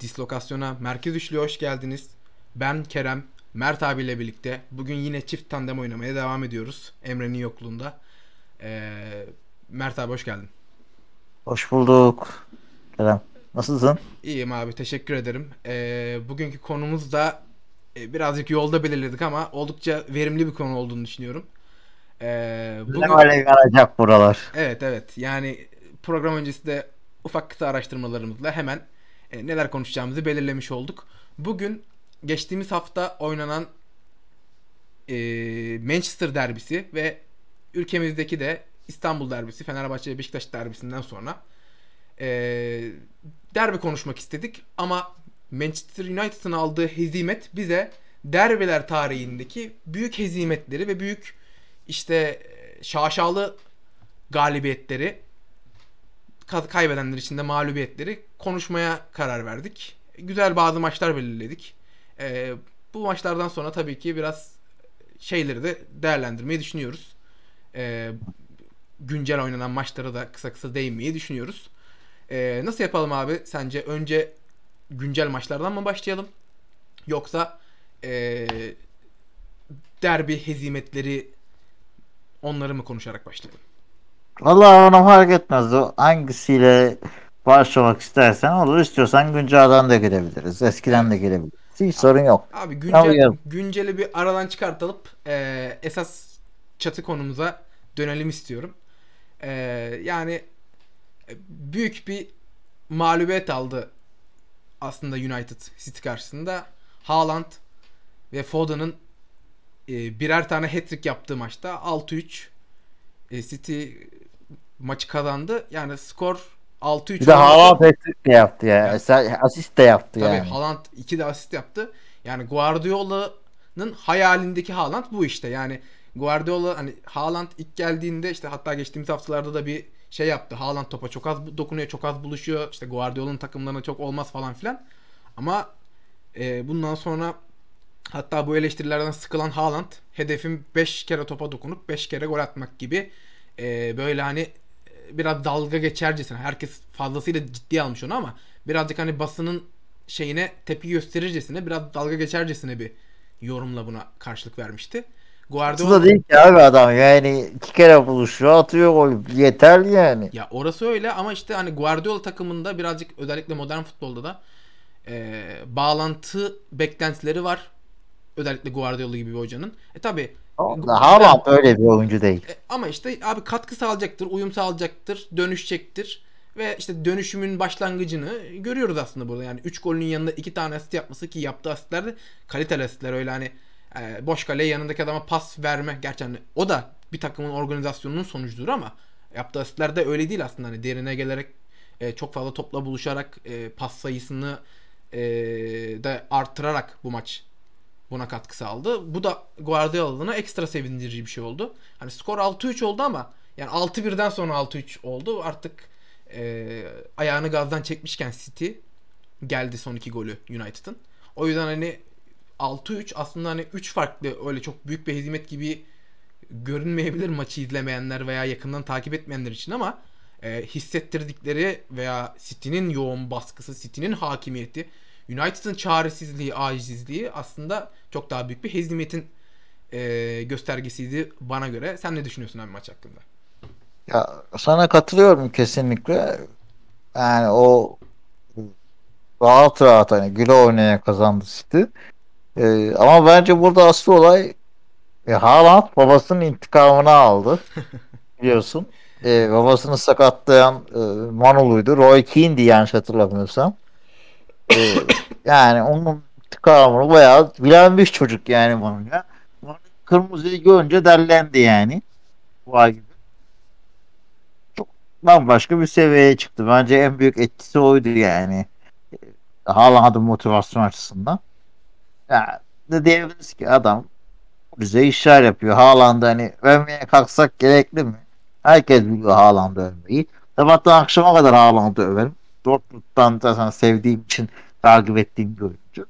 Dislokasyona Merkez Üçlü'ye hoş geldiniz. Ben Kerem, Mert abiyle birlikte bugün yine çift tandem oynamaya devam ediyoruz. Emre'nin yokluğunda. Ee, Mert abi hoş geldin. Hoş bulduk. Kerem. Nasılsın? İyiyim abi teşekkür ederim. Ee, bugünkü konumuz da e, birazcık yolda belirledik ama oldukça verimli bir konu olduğunu düşünüyorum. Ee, bugün... Ne hale gelecek buralar? Evet evet yani program öncesi de ufak kısa araştırmalarımızla hemen e, neler konuşacağımızı belirlemiş olduk. Bugün geçtiğimiz hafta oynanan e, Manchester derbisi ve ülkemizdeki de İstanbul derbisi, Fenerbahçe ve Beşiktaş derbisinden sonra e, derbi konuşmak istedik. Ama Manchester United'ın aldığı hezimet bize derbiler tarihindeki büyük hezimetleri ve büyük işte e, şaşalı galibiyetleri kaybedenler için de mağlubiyetleri konuşmaya karar verdik. Güzel bazı maçlar belirledik. Ee, bu maçlardan sonra tabii ki biraz şeyleri de değerlendirmeyi düşünüyoruz. Ee, güncel oynanan maçlara da kısa kısa değinmeyi düşünüyoruz. Ee, nasıl yapalım abi? Sence önce güncel maçlardan mı başlayalım? Yoksa ee, derbi hezimetleri onları mı konuşarak başlayalım? Vallahi ona fark etmez. O hangisiyle başlamak istersen olur. İstiyorsan güncelden de girebiliriz. Eskiden de girebiliriz. Hiç sorun yok. Abi güncel, günceli bir aradan çıkartıp e, esas çatı konumuza dönelim istiyorum. E, yani e, büyük bir mağlubiyet aldı aslında United City karşısında. Haaland ve Foden'ın e, birer tane hat-trick yaptığı maçta 6-3 e, City maçı kazandı. Yani skor 6-3. Bir de Haaland de yaptı ya. Yani. Asist de yaptı Tabii yani. Haaland 2 de asist yaptı. Yani Guardiola'nın hayalindeki Haaland bu işte. Yani Guardiola hani Haaland ilk geldiğinde işte hatta geçtiğimiz haftalarda da bir şey yaptı. Haaland topa çok az dokunuyor, çok az buluşuyor. İşte Guardiola'nın takımlarına çok olmaz falan filan. Ama e, bundan sonra hatta bu eleştirilerden sıkılan Haaland hedefim 5 kere topa dokunup 5 kere gol atmak gibi e, böyle hani biraz dalga geçercesine herkes fazlasıyla ciddiye almış onu ama birazcık hani basının şeyine tepki gösterircesine biraz dalga geçercesine bir yorumla buna karşılık vermişti. Guardiola da değil ki abi adam yani iki kere buluşuyor atıyor gol yeter yani. Ya orası öyle ama işte hani Guardiola takımında birazcık özellikle modern futbolda da e, bağlantı beklentileri var. Özellikle Guardiola gibi bir hocanın. E tabi Haaland öyle bir oyuncu değil. E, ama işte abi katkı sağlayacaktır, uyum sağlayacaktır, dönüşecektir. Ve işte dönüşümün başlangıcını görüyoruz aslında burada. Yani 3 golün yanında 2 tane asist yapması ki yaptığı asistler de kaliteli asistler. Öyle hani e, boş kaleye yanındaki adama pas verme. Gerçi hani o da bir takımın organizasyonunun sonucudur ama yaptığı asistler de öyle değil aslında. Hani derine gelerek e, çok fazla topla buluşarak e, pas sayısını e, da arttırarak bu maç buna katkı sağladı. Bu da Guardiola'na ekstra sevindirici bir şey oldu. Hani skor 6-3 oldu ama yani 6-1'den sonra 6-3 oldu. Artık e, ayağını gazdan çekmişken City geldi son iki golü United'ın. O yüzden hani 6-3 aslında hani 3 farklı öyle çok büyük bir hezimet gibi görünmeyebilir maçı izlemeyenler veya yakından takip etmeyenler için ama e, hissettirdikleri veya City'nin yoğun baskısı, City'nin hakimiyeti United'ın çaresizliği, acizliği aslında çok daha büyük bir hezimetin e, göstergesiydi bana göre. Sen ne düşünüyorsun abi maç hakkında? Ya sana katılıyorum kesinlikle. Yani o rahat rahat hani güle oynaya kazandı City. Ee, ama bence burada asıl olay e, Haaland babasının intikamını aldı. Biliyorsun. Ee, babasını sakatlayan e, Manolu'ydu. Roy Keane'di yanlış hatırlamıyorsam. Ee, yani onun intikamını bayağı bilenmiş çocuk yani bunu ya. Kırmızıyı görünce derlendi yani. Vay gibi. Çok bambaşka bir seviyeye çıktı. Bence en büyük etkisi oydu yani. Haaland'ın motivasyon açısından. Yani de diyebiliriz ki adam bize işler yapıyor. Haaland'ı hani övmeye kalksak gerekli mi? Herkes biliyor Haaland'ı övmeyi. Sabahtan akşama kadar Haaland'ı överim. Dortmund'dan zaten sevdiğim için takip ettiğim bir oyuncu.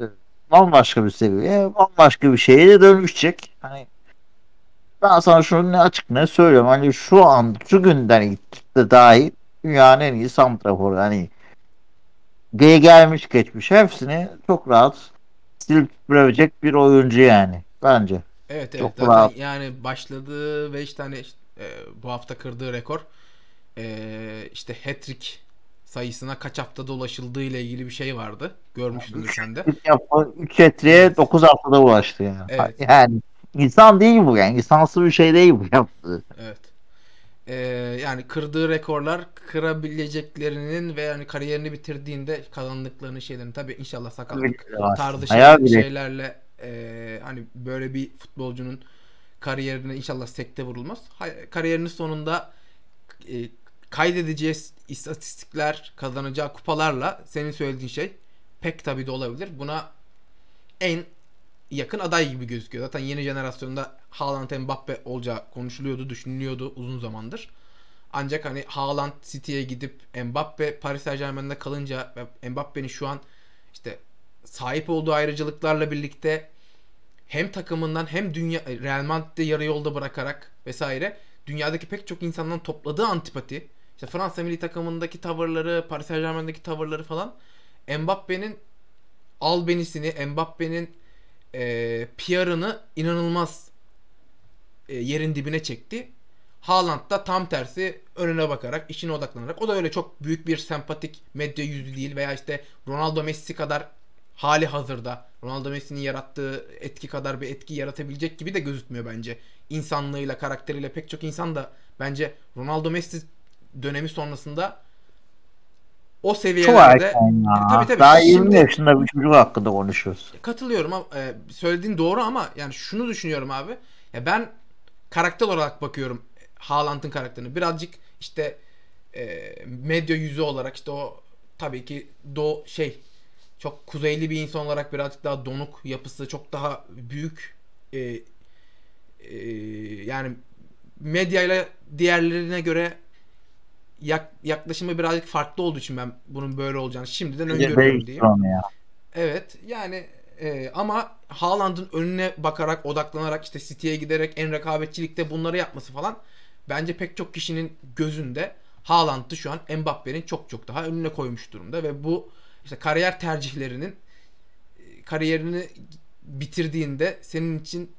Ee, bambaşka bir seviye, bambaşka bir şeye de dönüşecek. Hani ben sana şunu ne açık ne söylüyorum. Hani şu an şu günden de dahi dünyanın en iyi santraforu. Hani Gel gelmiş geçmiş hepsini çok rahat silip süpürebilecek bir oyuncu yani bence. Evet evet Çok zaten rahat. yani başladığı 5 tane işte, e, bu hafta kırdığı rekor e, işte hat-trick sayısına kaç haftada ulaşıldığı ile ilgili bir şey vardı. Görmüşsündür sen de. 3 etriye 9 haftada ulaştı yani. Evet. Yani insan değil bu yani. İnsansı bir şey değil bu yaptığı. Evet. E, yani kırdığı rekorlar kırabileceklerinin ve yani kariyerini bitirdiğinde kazandıklarını şeylerin tabii inşallah sakatlık tarzı şey- şeylerle e, hani böyle bir futbolcunun kariyerine inşallah sekte vurulmaz. Kariyerinin sonunda e, kaydedeceği istatistikler, kazanacağı kupalarla senin söylediğin şey pek tabii de olabilir. Buna en yakın aday gibi gözüküyor. Zaten yeni jenerasyonda Haaland Mbappe olacağı konuşuluyordu, düşünülüyordu uzun zamandır. Ancak hani Haaland City'ye gidip Mbappe Paris Saint-Germain'de kalınca ve Mbappe'nin şu an işte sahip olduğu ayrıcalıklarla birlikte hem takımından hem dünya Real Madrid'de yarı yolda bırakarak vesaire dünyadaki pek çok insandan topladığı antipati işte Fransa milli takımındaki tavırları, Paris Saint-Germain'deki tavırları falan Mbappe'nin albenisini, Mbappe'nin e, PR'ını inanılmaz e, yerin dibine çekti. Haaland da tam tersi önüne bakarak, işine odaklanarak. O da öyle çok büyük bir sempatik medya yüzü değil veya işte Ronaldo Messi kadar hali hazırda Ronaldo Messi'nin yarattığı etki kadar bir etki yaratabilecek gibi de gözükmüyor bence. İnsanlığıyla, karakteriyle pek çok insan da bence Ronaldo Messi dönemi sonrasında o Çok seviyelerde erken ya. Tabii, tabii. Daha 20 Şimdi- yaşında bir çocuk hakkında konuşuyoruz. Katılıyorum ama e, söylediğin doğru ama yani şunu düşünüyorum abi. Ya ben karakter olarak bakıyorum Haaland'ın karakterini. Birazcık işte e, medya yüzü olarak işte o tabii ki do şey çok kuzeyli bir insan olarak birazcık daha donuk yapısı çok daha büyük e, e, yani medyayla diğerlerine göre yak- yaklaşımı birazcık farklı olduğu için ben bunun böyle olacağını şimdiden öngörüyorum diyeyim. Ya. Evet yani e, ama Haaland'ın önüne bakarak odaklanarak işte City'ye giderek en rekabetçilikte bunları yapması falan bence pek çok kişinin gözünde Haaland'ı şu an Mbappe'nin çok çok daha önüne koymuş durumda ve bu işte kariyer tercihlerinin e, kariyerini bitirdiğinde senin için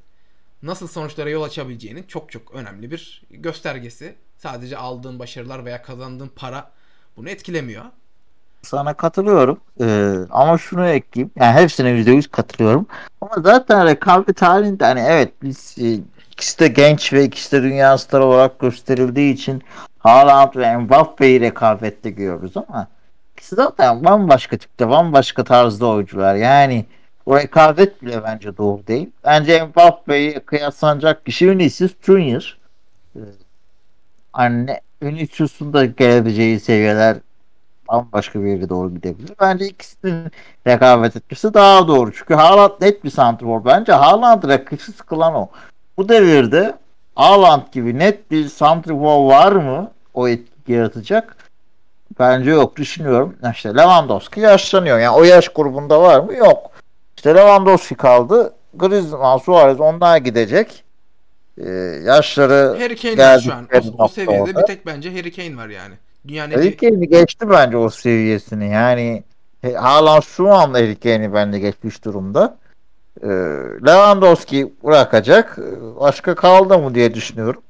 nasıl sonuçlara yol açabileceğinin çok çok önemli bir göstergesi. Sadece aldığın başarılar veya kazandığın para bunu etkilemiyor. Sana katılıyorum. Ee, ama şunu ekleyeyim. Yani hepsine %100 katılıyorum. Ama zaten rekabet halinde hani evet biz e, ikisi de genç ve ikisi de dünya starı olarak gösterildiği için Haaland ve Mbappe'yi rekabette görüyoruz ama ikisi zaten bambaşka tipte, bambaşka tarzda oyuncular. Yani o rekabet bile bence doğru değil. Bence Mbappe'yi kıyaslanacak kişi Vinicius Junior. Anne Vinicius'un da gelebileceği seviyeler bambaşka bir yere doğru gidebilir. Bence ikisinin rekabet etmesi daha doğru. Çünkü Haaland net bir santrfor. Bence Haaland rakipsiz kılan o. Bu devirde Haaland gibi net bir santrfor var mı o etki yaratacak? Bence yok. Düşünüyorum. İşte Lewandowski yaşlanıyor. Yani o yaş grubunda var mı? Yok. İşte Lewandowski kaldı. Griezmann, Suarez onlar gidecek. Ee, yaşları Harry Kane var şu an. O, o seviyede nokta bir tek bence Harry Kane var yani. Dünyanın Harry Kane'i geçti bence o seviyesini. Yani e, Haaland şu anda Harry Kane'i bence geçmiş durumda. Ee, Lewandowski bırakacak. Ee, Başka kaldı mı diye düşünüyorum.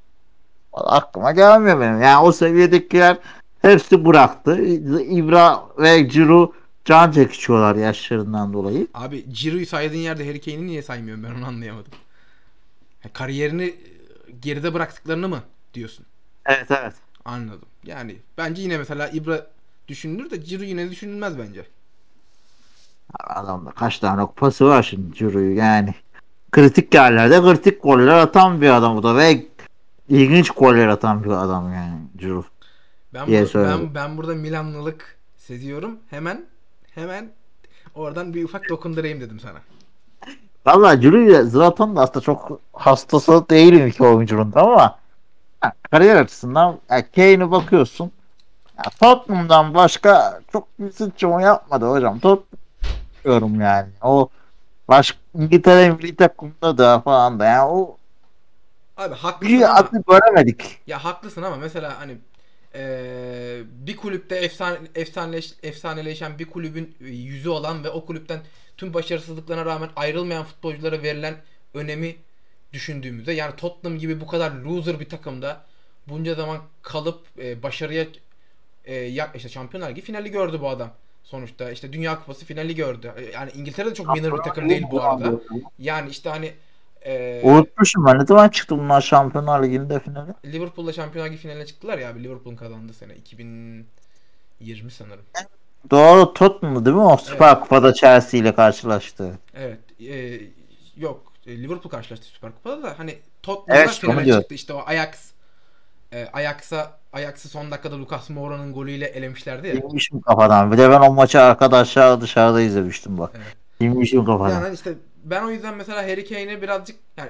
Aklıma gelmiyor benim. Yani o seviyedekiler hepsi bıraktı. İbra ve Giroud can çekişiyorlar yaşlarından dolayı. Abi Giroud'u saydığın yerde Harry Kane'i niye saymıyorum ben onu anlayamadım. Kariyerini e, geride bıraktıklarını mı diyorsun? Evet evet. Anladım. Yani bence yine mesela İbra düşünülür de Giroud yine düşünülmez bence. Adamda kaç tane kupası var şimdi Giroud'u yani. Kritik yerlerde kritik goller atan bir adam bu da ve ilginç goller atan bir adam yani Giroud. Ben, Diye bu- ben, ben burada Milanlılık seziyorum. Hemen hemen oradan bir ufak dokundurayım dedim sana. Valla ile Zlatan da aslında çok hastası değilim iki oyuncunun da ama ha, kariyer açısından ya, Kane'e bakıyorsun. Ya, Tottenham'dan başka çok bir sıçrama yapmadı hocam. Tottenham yani. O baş İngiltere milli takımında da falan da yani o Abi haklısın bir ama adı göremedik. ya haklısın ama mesela hani e, bir kulüpte efsane, efsaneleş, efsaneleşen bir kulübün yüzü olan ve o kulüpten tüm başarısızlıklarına rağmen ayrılmayan futbolculara verilen önemi düşündüğümüzde yani Tottenham gibi bu kadar loser bir takımda bunca zaman kalıp e, başarıya e, ya, işte Şampiyonlar Ligi finali gördü bu adam. Sonuçta işte Dünya Kupası finali gördü. E, Yani İngiltere de çok minor bir takım değil bu arada. Yani işte hani e, Unutmuşum ben. Ne zaman çıktı bunlar Şampiyonlar Ligi'nde finale? Liverpool'la Şampiyonlar Ligi finaline çıktılar ya abi. Liverpool'un kazandığı sene 2020 sanırım. Doğru Tottenham'dı değil mi o Süper Kupa'da Chelsea ile karşılaştı. Evet. e, yok. e, Liverpool karşılaştı Süper Kupa'da da hani Tottenham'da Evet, finale diyorum. çıktı. İşte o Ajax e, Ajax'a Ajax'ı son dakikada Lucas Moura'nın golüyle elemişlerdi ya. Bilmişim kafadan. Bir de ben o maçı arkadaşlar dışarıda izlemiştim bak. Evet. Bilmişim kafadan. Yani işte ben o yüzden mesela Harry Kane'i birazcık yani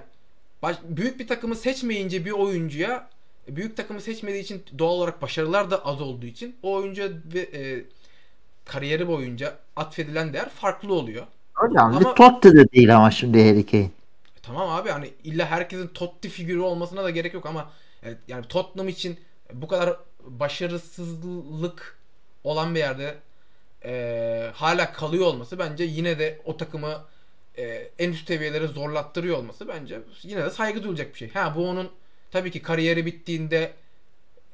baş- büyük bir takımı seçmeyince bir oyuncuya büyük takımı seçmediği için doğal olarak başarılar da az olduğu için o oyuncuya bir, e, kariyeri boyunca atfedilen değer farklı oluyor. Hocam Ama- Totti de değil ama şimdi Harry Kane. E, Tamam abi hani illa herkesin Totti figürü olmasına da gerek yok ama yani Tottenham için bu kadar başarısızlık olan bir yerde e, hala kalıyor olması bence yine de o takımı e, en üst seviyelere zorlattırıyor olması bence yine de saygı duyulacak bir şey. Ha bu onun tabii ki kariyeri bittiğinde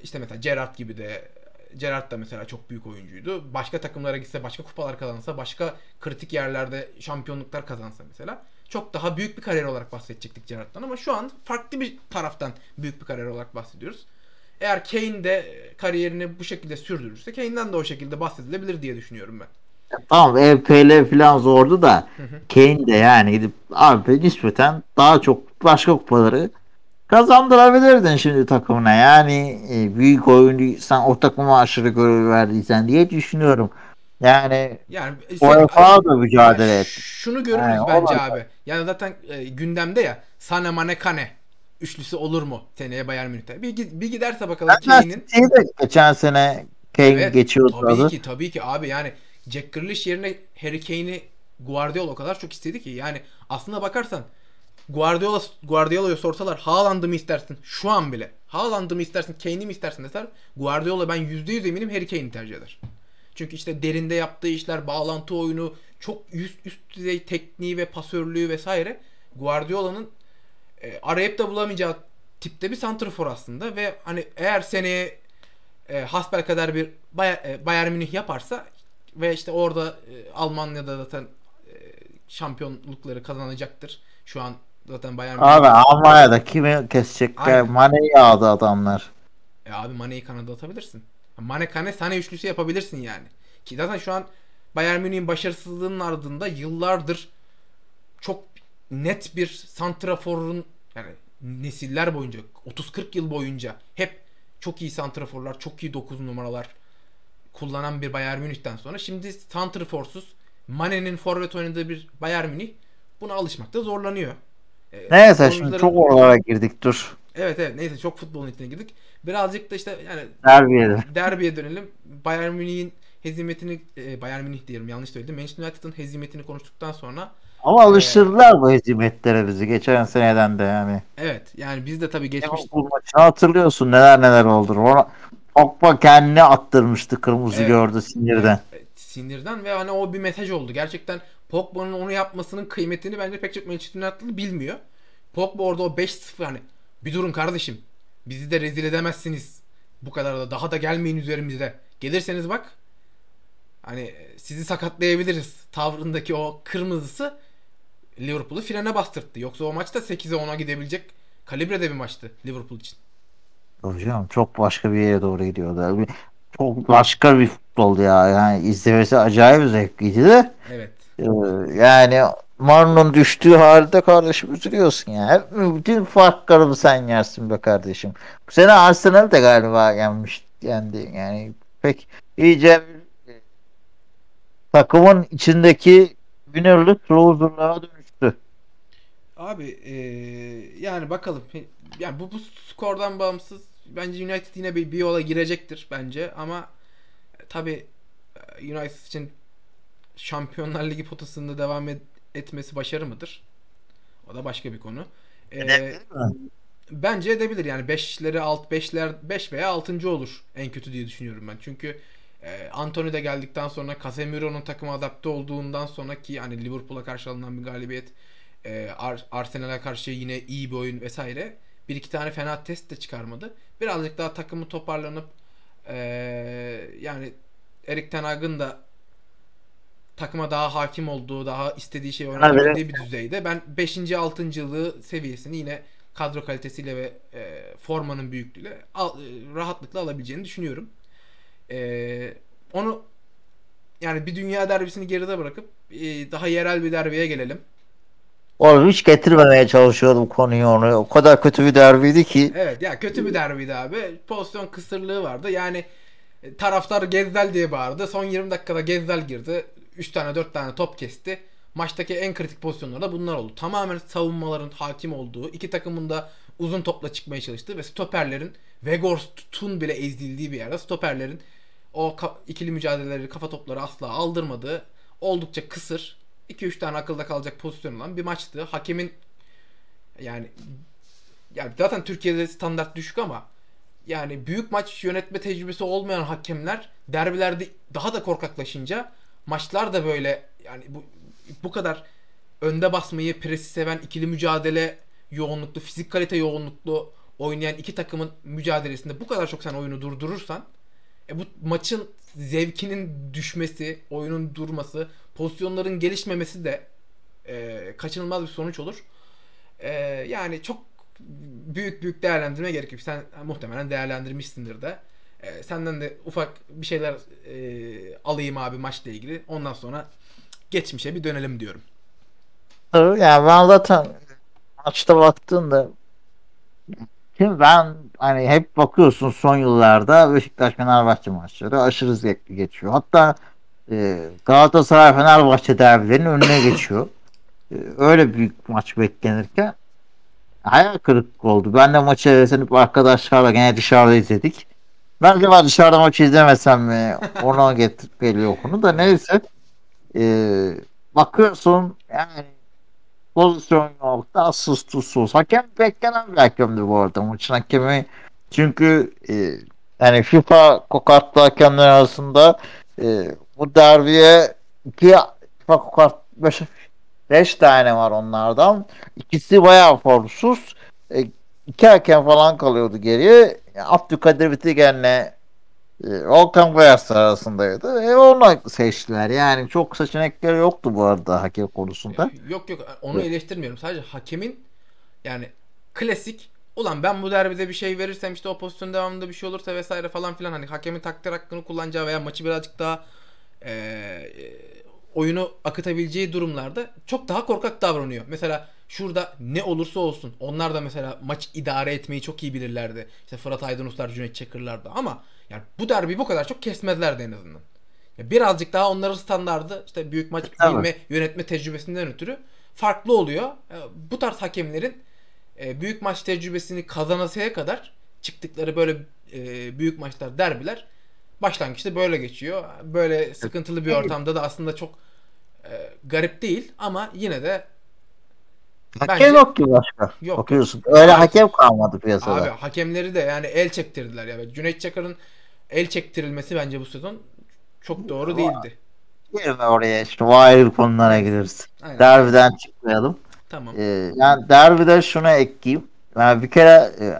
işte mesela Gerrard gibi de Gerrard da mesela çok büyük oyuncuydu. Başka takımlara gitse, başka kupalar kazansa, başka kritik yerlerde şampiyonluklar kazansa mesela çok daha büyük bir kariyer olarak bahsedecektik Gerrard'dan ama şu an farklı bir taraftan büyük bir kariyer olarak bahsediyoruz. Eğer Kane de kariyerini bu şekilde sürdürürse Kane'den de o şekilde bahsedilebilir diye düşünüyorum ben. Tamam EPL falan zordu da Hı hı. Kane de yani gidip abi nispeten daha çok başka kupaları kazandırabilirdin şimdi takımına. Yani e, büyük oyuncu sen o takıma aşırı görev verdiysen diye düşünüyorum. Yani Yani UEFA da mücadele Yani et. Şunu görürüz Yani bence olmaz. abi. Yani zaten e, gündemde ya Sané Mane Kane üçlüsü olur mu seneye Bayern Münih'te? Bir, bir giderse bakalım de geçen sene Kane Evet, geçiyordu. Tabii ki tabii ki abi yani Jack Grealish yerine Harry Kane'i Guardiola o kadar çok istedi ki yani aslına bakarsan Guardiola Guardiola'ya sorsalar Haaland'ı mı istersin şu an bile Haaland'ı mı istersin Kane'i mi istersin deser Guardiola ben %100 eminim Harry Kane'i tercih eder. Çünkü işte derinde yaptığı işler, bağlantı oyunu, çok üst, üst düzey tekniği ve pasörlüğü vesaire Guardiola'nın e, arayıp da bulamayacağı tipte bir santrfor aslında ve hani eğer seneye e, hasbel kadar bir Bayer, e, Bayern Münih yaparsa ve işte orada e, Almanya'da zaten e, şampiyonlukları kazanacaktır. Şu an zaten Bayern Abi Almanya'da kimi kesecekler? Aynen. Mane'yi aldı adamlar. E abi Mane'yi kanada atabilirsin. Mane Kane Sane üçlüsü yapabilirsin yani. Ki zaten şu an Bayern Münih'in başarısızlığının ardında yıllardır çok net bir santraforun yani nesiller boyunca 30-40 yıl boyunca hep çok iyi santraforlar, çok iyi 9 numaralar kullanan bir Bayern Münih'ten sonra şimdi santraforsuz Mane'nin forvet oynadığı bir Bayern Münih buna alışmakta zorlanıyor. E, Neyse şimdi oyuncuların- çok oralara girdik dur. Evet evet neyse çok futbolun içine girdik. Birazcık da işte yani Derbiye derbiye dönelim. Bayern Münih'in hezimetini e, Bayern Münih diyelim yanlış söyledim. Manchester United'ın hezimetini konuştuktan sonra Ama alıştırdılar bu hezimetlere bizi geçen seneden de yani. evet yani biz de tabii geçmiş Liverpool maçını hatırlıyorsun neler neler oldu. Ona Pogba kendini attırmıştı kırmızı Evet. gördü sinirden. Sinirden ve hani o bir mesaj oldu. Gerçekten Pogba'nın onu yapmasının kıymetini bence pek çok Manchester United'lı bilmiyor. Pogba orada o 5-0 hani bir durun kardeşim. Bizi de rezil edemezsiniz. Bu kadar da daha da gelmeyin üzerimize. Gelirseniz bak hani e, sizi sakatlayabiliriz tavrındaki o kırmızısı Liverpool'u frene bastırttı. Yoksa o maçta 8'e 10'a gidebilecek kalibrede bir maçtı Liverpool için. Hocam çok başka bir yere doğru gidiyordu. Çok başka bir futbol ya. Yani izlemesi acayip zevkliydi de. Evet. Ee, yani Marlon düştüğü halde kardeşim üzülüyorsun ya. Hep bütün farklarını sen yersin be kardeşim. Bu sene Arsenal de galiba yenmiş yendi. Yani pek iyice e, takımın içindeki winner'lık loser'lığa dönüştü. Abi eee, yani bakalım. Yani bu, bu skordan bağımsız bence United yine bir, bir yola girecektir bence ama tabi United için Şampiyonlar Ligi potasında devam et- etmesi başarı mıdır? O da başka bir konu. Eee, Bence edebilir yani 5'leri alt 5'ler 5 veya 6. olur en kötü diye düşünüyorum ben. Çünkü e, Anthony de geldikten sonra Casemiro'nun takıma adapte olduğundan sonraki yani Liverpool'a karşı alınan bir galibiyet e, Ar- Arsenal'a karşı yine iyi bir oyun vesaire. Bir iki tane fena test de çıkarmadı. Birazcık daha takımı toparlanıp e, yani Erik Ten Hag'ın da takıma daha hakim olduğu, daha istediği şeyi oynatabildiği bir düzeyde. Ben 5. 6. yılı seviyesini yine kadro kalitesiyle ve e, formanın büyüklüğüyle al, e, rahatlıkla alabileceğini düşünüyorum. E, onu yani bir dünya derbisini geride bırakıp e, daha yerel bir derbiye gelelim. Oğlum hiç getirmemeye çalışıyordum konuyu onu. O kadar kötü bir derbiydi ki. Evet ya kötü bir derbiydi abi. Pozisyon kısırlığı vardı. Yani e, taraftar Gezzel diye bağırdı. Son 20 dakikada Gezzel girdi. 3 tane 4 tane top kesti. Maçtaki en kritik pozisyonlar da bunlar oldu. Tamamen savunmaların hakim olduğu, iki takımın da uzun topla çıkmaya çalıştığı ve stoperlerin Weghorst'un bile ezildiği bir yerde stoperlerin o ikili mücadeleleri, kafa topları asla aldırmadığı oldukça kısır 2-3 tane akılda kalacak pozisyon olan bir maçtı. Hakemin yani yani zaten Türkiye'de standart düşük ama yani büyük maç yönetme tecrübesi olmayan hakemler derbilerde daha da korkaklaşınca maçlar da böyle yani bu bu kadar önde basmayı, presi seven ikili mücadele yoğunluklu, fizik kalite yoğunluklu oynayan iki takımın mücadelesinde bu kadar çok sen oyunu durdurursan e bu maçın zevkinin düşmesi, oyunun durması, pozisyonların gelişmemesi de e, kaçınılmaz bir sonuç olur. E, yani çok büyük büyük değerlendirme gerek yok. Sen muhtemelen değerlendirmişsindir de. E, senden de ufak bir şeyler e, alayım abi maçla ilgili. Ondan sonra geçmişe bir dönelim diyorum. Yani ben zaten maçta baktığında Şimdi ben hani hep bakıyorsun son yıllarda Beşiktaş Fenerbahçe maçları aşırı zevkli geçiyor. Hatta Galatasaray Fenerbahçe derbilerinin önüne geçiyor. E, öyle büyük maç beklenirken hayal kırıklık oldu. Ben de maçı heveslenip arkadaşlarla gene dışarıda izledik. Ben acaba dışarıda maçı izlemesem mi? Ona getirip geliyor konu da neyse. E, bakıyorsun yani pozisyon yok. Tatsız tuzsuz. Hakem beklenen bir hakemdi bu arada. Maçın hakemi çünkü e, yani FIFA kokartlı hakemler arasında e, bu derbiye iki FIFA kokart 5 tane var onlardan. İkisi bayağı formsuz. E, iki hakem falan kalıyordu geriye. Abdülkadir Bitigen'le e, Volkan Bayas arasındaydı. E onu seçtiler. Yani çok seçenekleri yoktu bu arada hakem konusunda. Yok yok onu eleştirmiyorum. Sadece hakemin yani klasik ulan ben bu derbide bir şey verirsem işte o pozisyon devamında bir şey olursa vesaire falan filan hani hakemin takdir hakkını kullanacağı veya maçı birazcık daha e, oyunu akıtabileceği durumlarda çok daha korkak davranıyor. Mesela şurada ne olursa olsun onlar da mesela maç idare etmeyi çok iyi bilirlerdi. İşte Fırat Aydınuslar, Cüneyt Çakırlar ama yani bu derbi bu kadar çok kesmezlerdi en azından. Birazcık daha onların standardı işte büyük maç evet. bilme, yönetme tecrübesinden ötürü farklı oluyor. Bu tarz hakemlerin e, büyük maç tecrübesini kazanasıya kadar çıktıkları böyle e, büyük maçlar, derbiler başlangıçta böyle geçiyor. Böyle sıkıntılı bir ortamda da aslında çok e, garip değil ama yine de Hakem yok ki başka. Yok. Bakıyorsun. Öyle hakem kalmadı piyasada. Abi hakemleri de yani el çektirdiler ya. Cüneyt Çakır'ın el çektirilmesi bence bu sezon çok doğru değildi. Girme oraya işte ayrı konulara gireriz. Aynen. Derbiden çıkmayalım. Tamam. Ee, yani derbide şunu ekleyeyim. Yani bir kere e,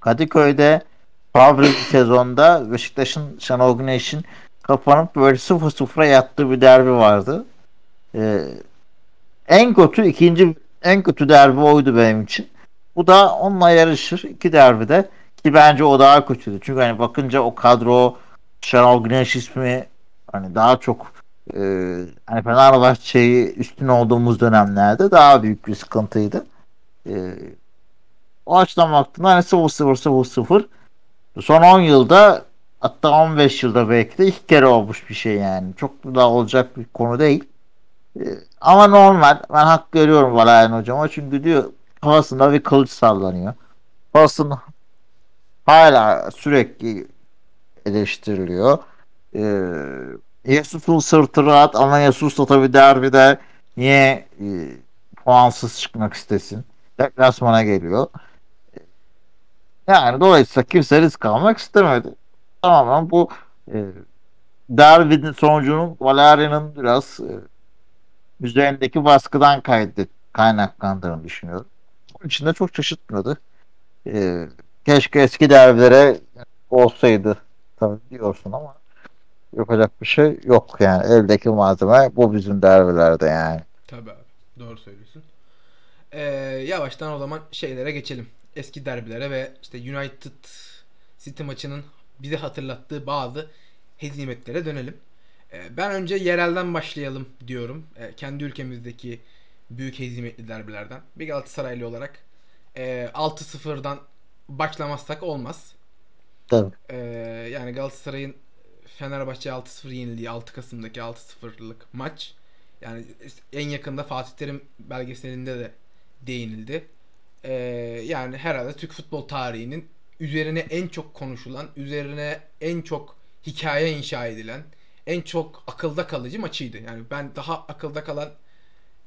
Kadıköy'de Fabri sezonda Beşiktaş'ın Şenol Güneş'in kapanıp böyle 0-0'a yattığı bir derbi vardı. Ee, en kötü ikinci en kötü derbi oydu benim için. Bu da onunla yarışır iki derbide. Ki bence o daha kötüydü. Çünkü hani bakınca o kadro Şenol Güneş ismi hani daha çok e, hani Fenerbahçe'yi üstün olduğumuz dönemlerde daha büyük bir sıkıntıydı. E, o açıdan baktığımda hani 0-0-0-0 son 10 yılda hatta 15 yılda belki de ilk kere olmuş bir şey yani. Çok da olacak bir konu değil. E, ama normal. Ben hak veriyorum Valayan hocama. Çünkü diyor kafasında bir kılıç sallanıyor. Kafasında hala sürekli eleştiriliyor. Ee, Yesus'un sırtı rahat ama Yesus da tabii derbide niye e, puansız çıkmak istesin? Deplasmana geliyor. Yani dolayısıyla kimse risk almak istemedi. Tamamen bu e, derbinin sonucunun Valerian'ın biraz e, üzerindeki baskıdan kaydı, kaynaklandığını düşünüyorum. Onun için de çok şaşırtmadı. E, keşke eski derbilere olsaydı tabii diyorsun ama yapacak bir şey yok yani. Eldeki malzeme bu bizim derbilerde yani. Tabii abi. Doğru söylüyorsun. Ee, yavaştan o zaman şeylere geçelim. Eski derbilere ve işte United City maçının bize hatırlattığı bazı hezimetlere dönelim. Ee, ben önce yerelden başlayalım diyorum. Ee, kendi ülkemizdeki büyük hezimetli derbilerden. Bir Galatasaraylı olarak e, 6-0'dan başlamazsak olmaz. Tabii. Ee, yani Galatasaray'ın Fenerbahçe 6-0 yenildiği 6 Kasım'daki 6-0'lık maç. Yani en yakında Fatih Terim belgeselinde de değinildi. Ee, yani herhalde Türk futbol tarihinin üzerine en çok konuşulan, üzerine en çok hikaye inşa edilen, en çok akılda kalıcı maçıydı. Yani ben daha akılda kalan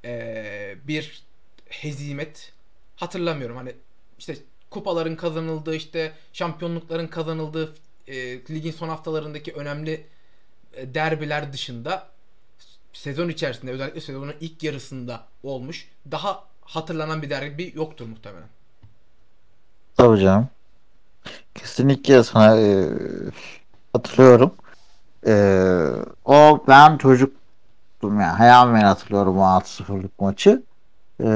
ee, bir hezimet hatırlamıyorum. Hani işte kupaların kazanıldığı, işte şampiyonlukların kazanıldığı e, ligin son haftalarındaki önemli e, derbiler dışında sezon içerisinde özellikle sezonun ilk yarısında olmuş daha hatırlanan bir derbi yoktur muhtemelen. Tabii canım. Kesinlikle sana e, hatırlıyorum. E, o ben çocuktum yani hayal hatırlıyorum o 6-0'lık maçı. E,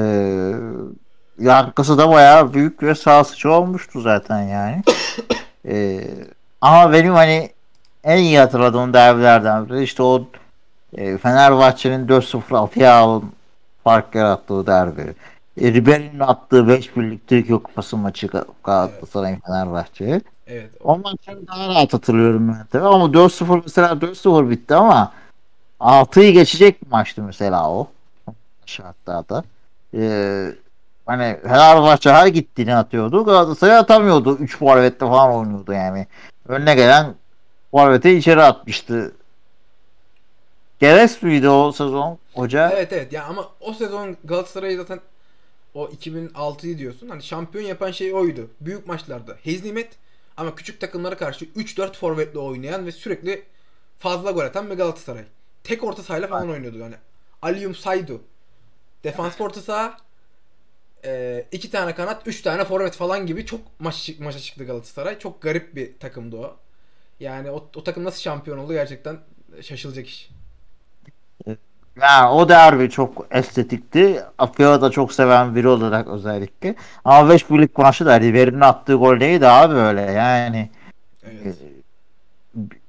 yankısı da bayağı büyük ve sarsıcı olmuştu zaten yani. e, ama benim hani en iyi hatırladığım derbilerden biri işte o e, Fenerbahçe'nin 4-0 Atıya fark yarattığı derbi. E, Ribery'nin attığı 5 birlik Türkiye Kupası maçı Galatasaray evet. Fenerbahçe'ye. Evet. O maçı daha rahat hatırlıyorum ben tabii ama 4-0 mesela 4-0 bitti ama 6'yı geçecek bir maçtı mesela o şartlarda. Ee, hani Fenerbahçe her gittiğini atıyordu. Galatasaray atamıyordu. 3 forvette falan oynuyordu yani. Önüne gelen forvete içeri atmıştı. Geres miydi o sezon hoca? Evet evet ya ama o sezon Galatasaray zaten o 2006'yı diyorsun. Hani şampiyon yapan şey oydu. Büyük maçlarda hezimet ama küçük takımlara karşı 3-4 forvetle oynayan ve sürekli fazla gol atan bir Galatasaray. Tek orta sahayla falan oynuyordu yani. Aliyum Saydu. Defans orta saha e, iki tane kanat, üç tane forvet falan gibi çok maç maça çıktı Galatasaray. Çok garip bir takımdı o. Yani o, o takım nasıl şampiyon oldu gerçekten şaşılacak iş. Yani o derbi çok estetikti. Afya'yı da çok seven biri olarak özellikle. Ama 5 birlik maçı da River'in attığı gol neydi abi böyle yani. Evet.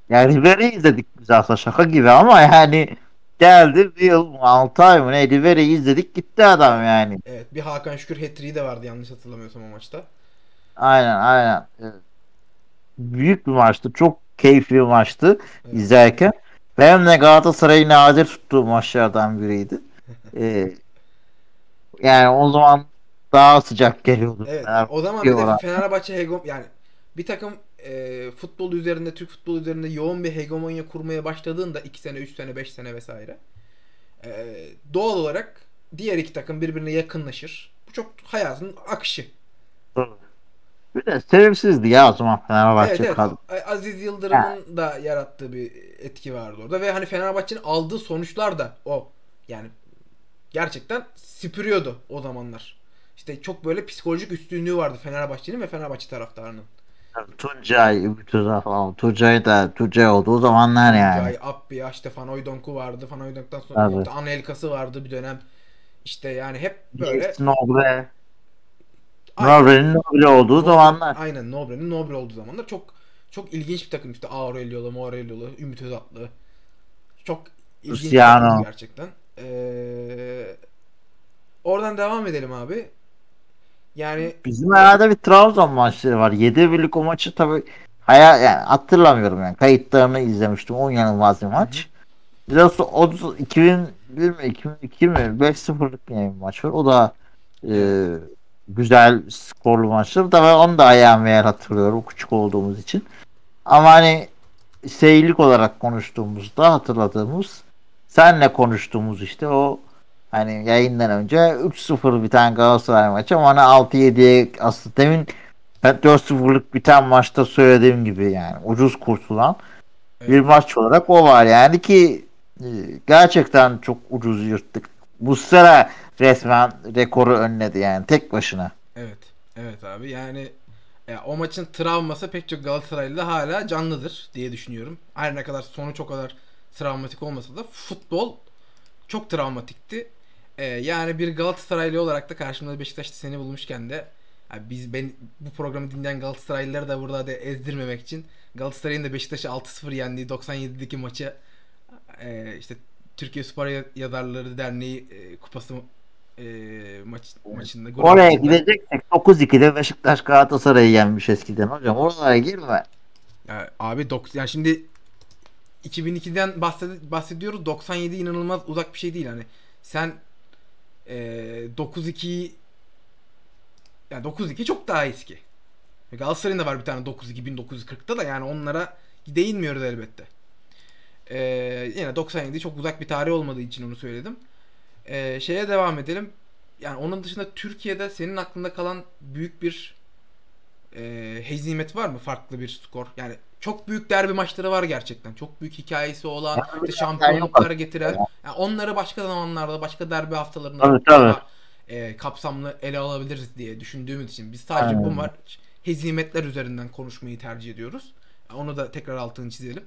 Yani River'i izledik biz aslında şaka gibi ama yani geldi bir yıl mı 6 ay mı ne River'i izledik gitti adam yani. Evet bir Hakan Şükür hat de vardı yanlış hatırlamıyorsam o maçta. Aynen aynen. Büyük bir maçtı. Çok keyifli bir maçtı evet. izlerken. Benim de Galatasaray'ı nadir tuttuğum maçlardan biriydi. ee, yani o zaman daha sıcak geliyordu. Evet. o zaman bir de Fenerbahçe hegom yani bir takım e, futbol üzerinde Türk futbol üzerinde yoğun bir hegemonya kurmaya başladığında 2 sene, 3 sene, 5 sene vesaire e, doğal olarak diğer iki takım birbirine yakınlaşır. Bu çok hayatın akışı. Bir de sevimsizdi ya o zaman Fenerbahçe evet, evet. Aziz Yıldırım'ın da yarattığı bir etki vardı orada ve hani Fenerbahçe'nin aldığı sonuçlar da o. Yani gerçekten süpürüyordu o zamanlar. İşte çok böyle psikolojik üstünlüğü vardı Fenerbahçe'nin ve Fenerbahçe taraftarının. Tuncay, Ümit falan. Tuncay da Tuncay olduğu zamanlar yani. Tuncay, Abbi, işte Fan Oydonku vardı. Fan Oydonk'tan sonra evet. Anelkası vardı bir dönem. İşte yani hep böyle. Nobre. Nobre'nin Nobre olduğu Nobre, zamanlar. Aynen Nobre'nin Nobre olduğu zamanlar çok çok ilginç bir takım işte Aurelio'lu, Morelio'lu, Ümit Özatlı. Çok ilginç Luciano. bir takım gerçekten. Ee, oradan devam edelim abi. Yani bizim herhalde bir Trabzon maçları var. 7 birlik o maçı tabi hayal yani hatırlamıyorum yani. Kayıtlarını izlemiştim. O inanılmaz bir maç. Biraz o 2001 mi 2002 mi 5-0'lık yani bir maç var. O da e, güzel skorlu maçtır. Tabii onu da ayağım yer hatırlıyorum küçük olduğumuz için. Ama hani seyirlik olarak konuştuğumuzda hatırladığımız senle konuştuğumuz işte o Hani yayından önce 3-0 bir tane Galatasaray maçı ama hani 6-7'ye aslında demin Ben 4-0'lık biten maçta söylediğim gibi yani ucuz kurtulan bir maç olarak o var yani ki e, gerçekten çok ucuz yırttık. Bu sıra resmen rekoru önledi yani tek başına. Evet. Evet abi. Yani ya, o maçın travması pek çok Galatasaraylı'da hala canlıdır diye düşünüyorum. Her ne kadar sonuç o kadar travmatik olmasa da futbol çok travmatikti. Ee, yani bir Galatasaraylı olarak da karşımda Beşiktaş'ta seni bulmuşken de yani biz ben bu programı dinleyen Galatasaraylıları da burada da ezdirmemek için Galatasaray'ın da Beşiktaş'ı 6-0 yendiği 97'deki maçı e, işte Türkiye Spor Yazarları Derneği e, kupası e, maç maçında grup Oraya maçında- gideceksek 9-2'de Beşiktaş Galatasaray'ı yenmiş eskiden hocam. Oralara girme. Ya abi dok yani şimdi 2002'den bahsed- bahsediyoruz. 97 inanılmaz uzak bir şey değil hani. Sen e, 9-2'yi yani 9-2 çok daha eski. Galatasaray'ın da var bir tane 9-2 1940'ta da yani onlara değinmiyoruz elbette. E, yine 97 çok uzak bir tarih olmadığı için onu söyledim. E, şeye devam edelim. Yani onun dışında Türkiye'de senin aklında kalan büyük bir e, hezimet var mı? Farklı bir skor. Yani çok büyük derbi maçları var gerçekten. Çok büyük hikayesi olan, işte şampiyonluklara getiren. Yani onları başka zamanlarda, başka derbi haftalarında Tabii, tabii. daha, e, kapsamlı ele alabiliriz diye düşündüğümüz için biz sadece bu Aynen. maç hezimetler üzerinden konuşmayı tercih ediyoruz. Onu da tekrar altını çizelim.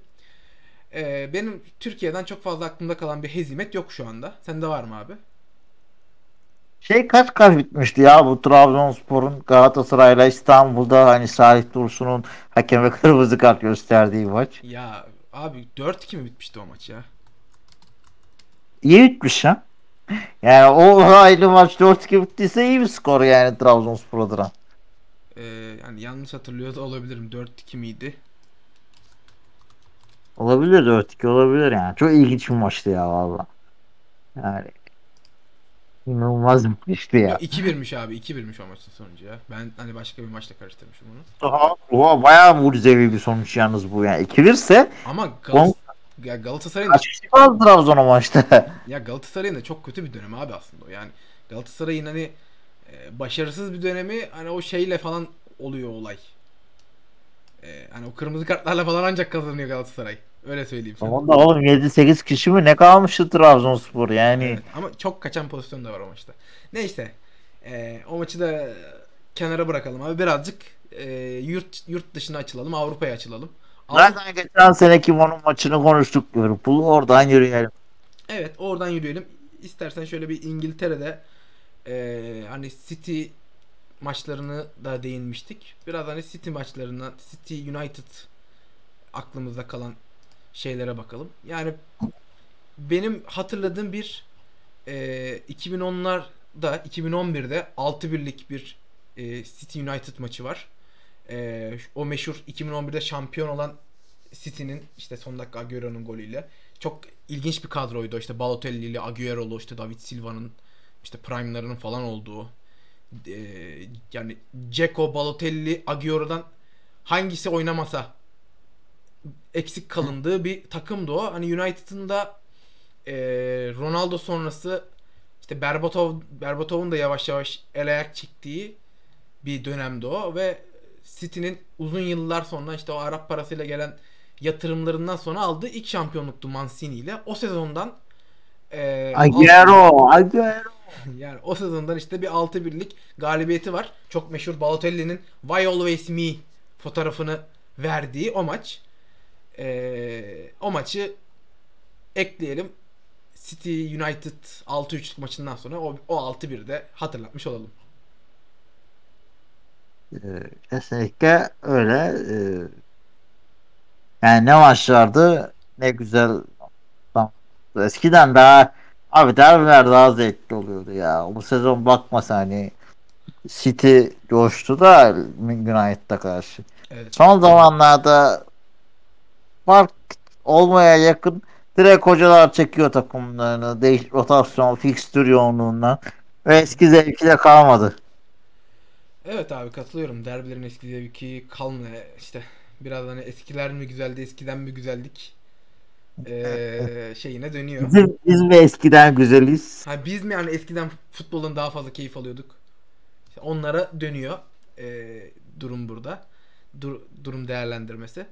E, benim Türkiye'den çok fazla aklımda kalan bir hezimet yok şu anda. Sende var mı abi? Şey kaç kaç bitmişti ya bu Trabzonspor'un Galatasaray'la İstanbul'da hani Salih Dursun'un hakeme kırmızı kart gösterdiği maç. Ya abi 4-2 mi bitmişti o maç ya? İyi bitmiş ha. Yani o ayrı maç 4-2 bittiyse iyi bir skor yani Trabzonspor adına. Ee, yani yanlış hatırlıyor da olabilirim. 4-2 miydi? Olabilir 4-2 olabilir yani. Çok ilginç bir maçtı ya valla. Yani inanılmaz bitmişti ya. Yok 2-1'miş abi. 2-1'miş o maçın sonucu ya. Ben hani başka bir maçla karıştırmışım onu. Oha, oha, bayağı mucizevi bir sonuç yalnız bu yani. 2-1 ise Ama Gal ya Galatasaray'ın kaç kişi kaldı Trabzon o maçta? ya Galatasaray'ın da çok kötü bir dönemi abi aslında o. Yani Galatasaray'ın hani e, başarısız bir dönemi hani o şeyle falan oluyor olay. E, hani o kırmızı kartlarla falan ancak kazanıyor Galatasaray. Öyle söyleyeyim sana. Tamam da oğlum 7-8 kişi mi ne kalmıştı Trabzonspor yani. Evet, ama çok kaçan pozisyon da var o maçta. Neyse. e, o maçı da kenara bırakalım abi. Birazcık e, yurt yurt dışına açılalım. Avrupa'ya açılalım. Avrupa- Zaten geçen seneki onun maçını konuştuk Liverpool. Oradan yürüyelim. Evet oradan yürüyelim. İstersen şöyle bir İngiltere'de e, hani City maçlarını da değinmiştik. Biraz hani City maçlarından City United aklımızda kalan şeylere bakalım. Yani benim hatırladığım bir e, 2010'larda 2011'de 6-1'lik bir e, City United maçı var. E, o meşhur 2011'de şampiyon olan City'nin işte son dakika Agüero'nun golüyle çok ilginç bir kadroydu. İşte Balotelli ile Agüero'lu işte David Silva'nın işte prime'larının falan olduğu e, yani Ceko, Balotelli, Agüero'dan hangisi oynamasa eksik kalındığı bir takımdı o. Hani United'ın da e, Ronaldo sonrası işte Berbatov Berbatov'un da yavaş yavaş el ayak çektiği bir dönemdi o ve City'nin uzun yıllar sonra işte o Arap parasıyla gelen yatırımlarından sonra aldığı ilk şampiyonluktu Mancini ile. O sezondan e, Agüero, Agüero. yani o sezondan işte bir 6-1'lik galibiyeti var. Çok meşhur Balotelli'nin Why Always Me fotoğrafını verdiği o maç. Ee, o maçı ekleyelim. City United 6-3'lük maçından sonra o, o 6-1'de hatırlatmış olalım. Ee, Kesinlikle öyle. Ee, Yani ne maçlardı ne güzel. Eskiden daha abi derbiler daha zevkli oluyordu ya. Bu sezon bakma sen hani City coştu da United'a karşı. Evet. Son zamanlarda fark olmaya yakın direkt hocalar çekiyor takımlarını. Değiş rotasyon, fikstür yoğunluğundan. Ve eski zevki de kalmadı. Evet abi katılıyorum. Derbilerin eski zevki kalmıyor. İşte biraz hani eskiler mi güzeldi, eskiden mi güzeldik ee, şeyine dönüyor. Bizim, biz mi eskiden güzeliz? Ha biz mi yani eskiden futbolun daha fazla keyif alıyorduk? İşte onlara dönüyor. e, durum burada. Dur, durum değerlendirmesi.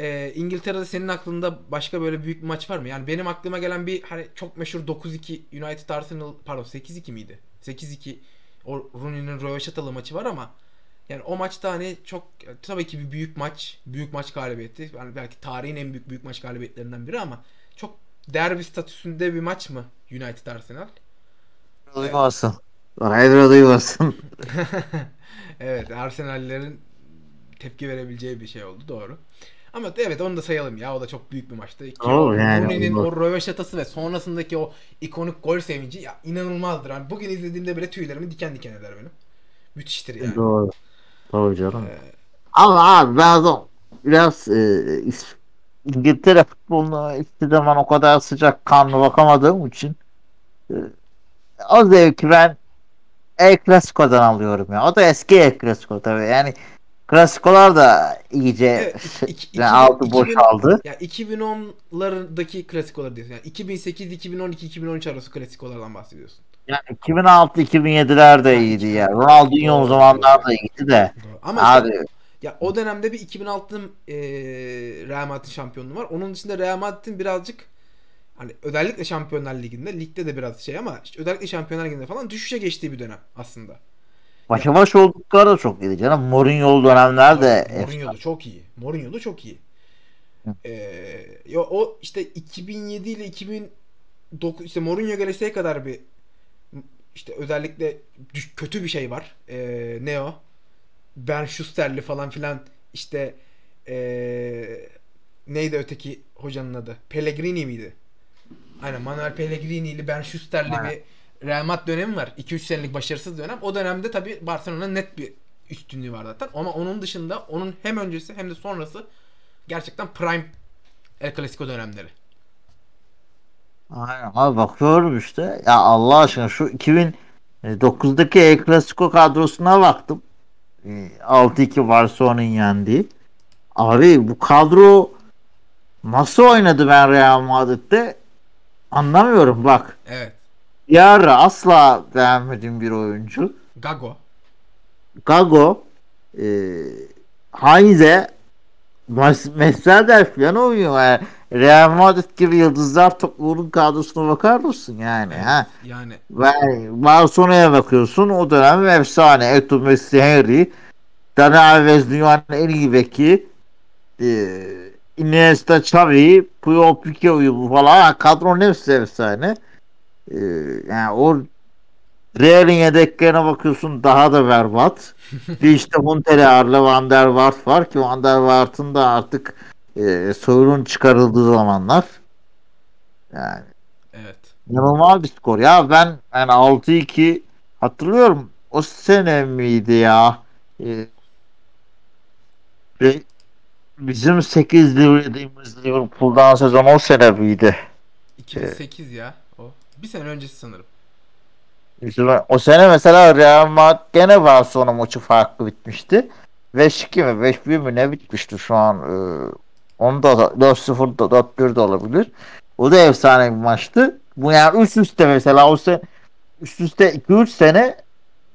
E, İngiltere'de senin aklında başka böyle büyük bir maç var mı? Yani benim aklıma gelen bir hani çok meşhur 9-2 United Arsenal pardon 8-2 miydi? 8-2 o Rooney'nin röveşatalı maçı var ama yani o maçta hani çok tabii ki bir büyük maç, büyük maç galibiyeti. Yani belki tarihin en büyük büyük maç galibiyetlerinden biri ama çok derbi statüsünde bir maç mı United Arsenal? Duymasın. Hayır duymasın. evet Arsenal'lerin tepki verebileceği bir şey oldu doğru. Ama evet onu da sayalım ya o da çok büyük bir maçtı. Ki Oo, yani Rooney'nin o röveşatası ve sonrasındaki o ikonik gol sevinci ya inanılmazdır. Yani bugün izlediğimde bile tüylerimi diken diken eder benim. Müthiştir yani. Doğru. Doğru canım. Ee, Ama abi ben de biraz e, İngiltere futboluna hiçbir zaman o kadar sıcak kanlı bakamadığım için e, o zevki ben El Clasico'dan alıyorum ya. O da eski El Clasico tabii. Yani Klasikolar da iyice Evet, iki- iki- yani altı boşaldı. Ya 2010'lardaki klasikolar diyorsun. Yani 2008, 2012, 2013 arası klasikolardan bahsediyorsun. Yani 2006-2007'ler de Ha, iyiydi 2006. ya. Ronaldinho o zamanlar da iyiydi de. Doğru. Ama işte Abi ya o dönemde bir 2006'nın e, Real Madrid'in şampiyonluğu var. Onun dışında Real Madrid'in birazcık hani özellikle Şampiyonlar Ligi'nde ligde de biraz şey ama işte özellikle Şampiyonlar Ligi'nde falan düşüşe geçtiği bir dönem aslında. Başa baş oldukları da çok iyiydi canım. Mourinho'lu dönemler de Mourinho'lu çok iyi. Mourinho'lu çok iyi. Ee, ya o işte 2007 ile 2009 işte Mourinho gelesiye kadar bir işte özellikle kötü bir şey var. Ee, ne o? Ben Schuster'li falan filan işte ee, neydi öteki hocanın adı? Pellegrini miydi? Aynen Manuel Pellegrini'li Ben Schuster'li bir Real Madrid dönemi var. 2-3 senelik başarısız dönem. O dönemde tabii Barcelona'nın net bir üstünlüğü var zaten. Ama onun dışında onun hem öncesi hem de sonrası gerçekten prime El Clasico dönemleri. Aynen abi bakıyorum işte. Ya Allah aşkına şu 2009'daki El Clasico kadrosuna baktım. Ee, 6-2 Barcelona'nın yendiği. Abi bu kadro nasıl oynadı ben Real Madrid'de anlamıyorum bak. Evet. Diarra asla beğenmediğim bir oyuncu. Gago. Gago e, Heinze Mesler falan oynuyor. Yani Real Madrid gibi yıldızlar topluluğunun kadrosuna bakar mısın yani? Evet. Ha? Yani Yani Barcelona'ya bakıyorsun o dönem efsane. Eto Messi, Henry, Dani Alves dünyanın en iyi beki. E, Iniesta, Xavi, Puyol, Pique uyumu falan. Kadronun hepsi efsane. E, yani o Real'in yedeklerine bakıyorsun daha da berbat. bir işte Huntelaar'la Van der Vaart var ki Van der Vaart'ın da artık e, soyunun çıkarıldığı zamanlar. Yani evet. İnanılmaz bir skor. Ya ben yani 6-2 hatırlıyorum. O sene miydi ya? Ee, bizim 8 yediğimiz Liverpool'dan sezon o sene miydi? 2008 ya o. Bir sene öncesi sanırım. Bizim, o sene mesela Real Madrid gene Barcelona maçı farklı bitmişti. 5-2 mi 5-1 mi ne bitmişti şu an? Ee, onu da 4-0 da 4-1 de olabilir. O da efsane bir maçtı. Bu yani üst üste mesela o sene üst üste 2-3 sene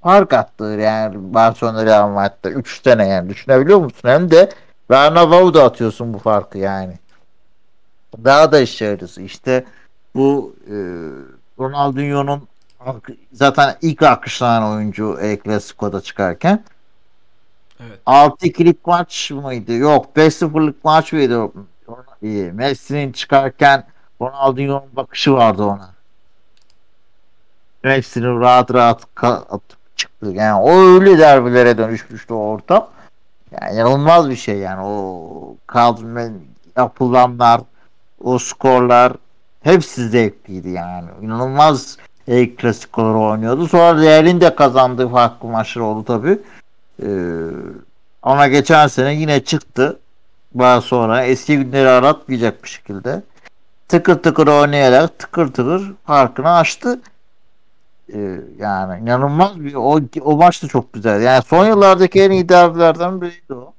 fark attı yani Barcelona Real Madrid'de 3 sene yani düşünebiliyor musun? Hem de Bernabeu'da atıyorsun bu farkı yani. Daha da işe yarısı. İşte bu e, Ronaldinho'nun zaten ilk akışlanan oyuncu El Clasico'da çıkarken Evet. 6-2'lik maç mıydı? Yok 5-0'lık maç mıydı? E, Messi'nin çıkarken Ronaldinho'nun bakışı vardı ona. Messi'nin rahat rahat atıp çıktı. Yani o öyle derbilere dönüşmüştü o ortam. Yani inanılmaz bir şey yani o kadro yapılanlar o skorlar hepsi zevkliydi yani. İnanılmaz El Clasico'ları oynuyordu. Sonra Real'in de kazandığı farklı maçlar oldu tabi. Ee, ama geçen sene yine çıktı. Daha sonra eski günleri aratmayacak bir şekilde tıkır tıkır oynayarak tıkır tıkır farkını açtı. Ee, yani inanılmaz bir o, o maç da çok güzel. Yani son yıllardaki en iyi derbilerden biriydi o.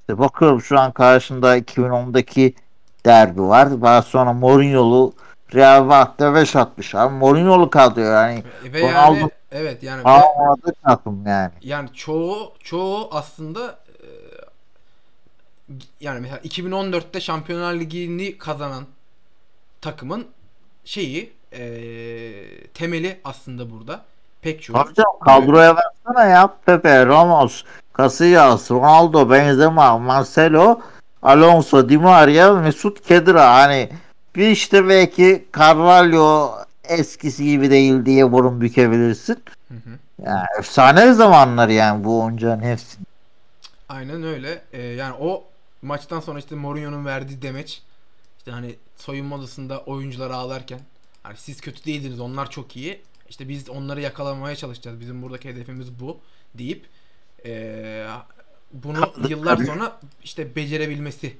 İşte bakıyorum şu an karşında 2010'daki derbi var. Daha sonra Mourinho'lu Real Madrid'de 5 atmış. Abi Mourinho'lu kadro yani. Ve yani Evet yani Almadı takım yani. yani çoğu çoğu aslında e, yani mesela 2014'te Şampiyonlar Ligi'ni kazanan takımın şeyi e, temeli aslında burada. Pek çoğu. Tabii canım, kadroya baksana ya. Pepe, Ramos, Casillas, Ronaldo, Benzema, Marcelo, Alonso, Di Maria, Mesut Kedira. Hani bir işte belki Carvalho eskisi gibi değil diye burun bükebilirsin. Hı hı. Yani efsane zamanlar yani bu oyuncuların hepsi. Aynen öyle. E, yani o maçtan sonra işte Mourinho'nun verdiği demeç işte hani soyunma odasında oyuncular ağlarken hani siz kötü değildiniz onlar çok iyi. İşte biz onları yakalamaya çalışacağız. Bizim buradaki hedefimiz bu deyip e, bunu yıllar sonra işte becerebilmesi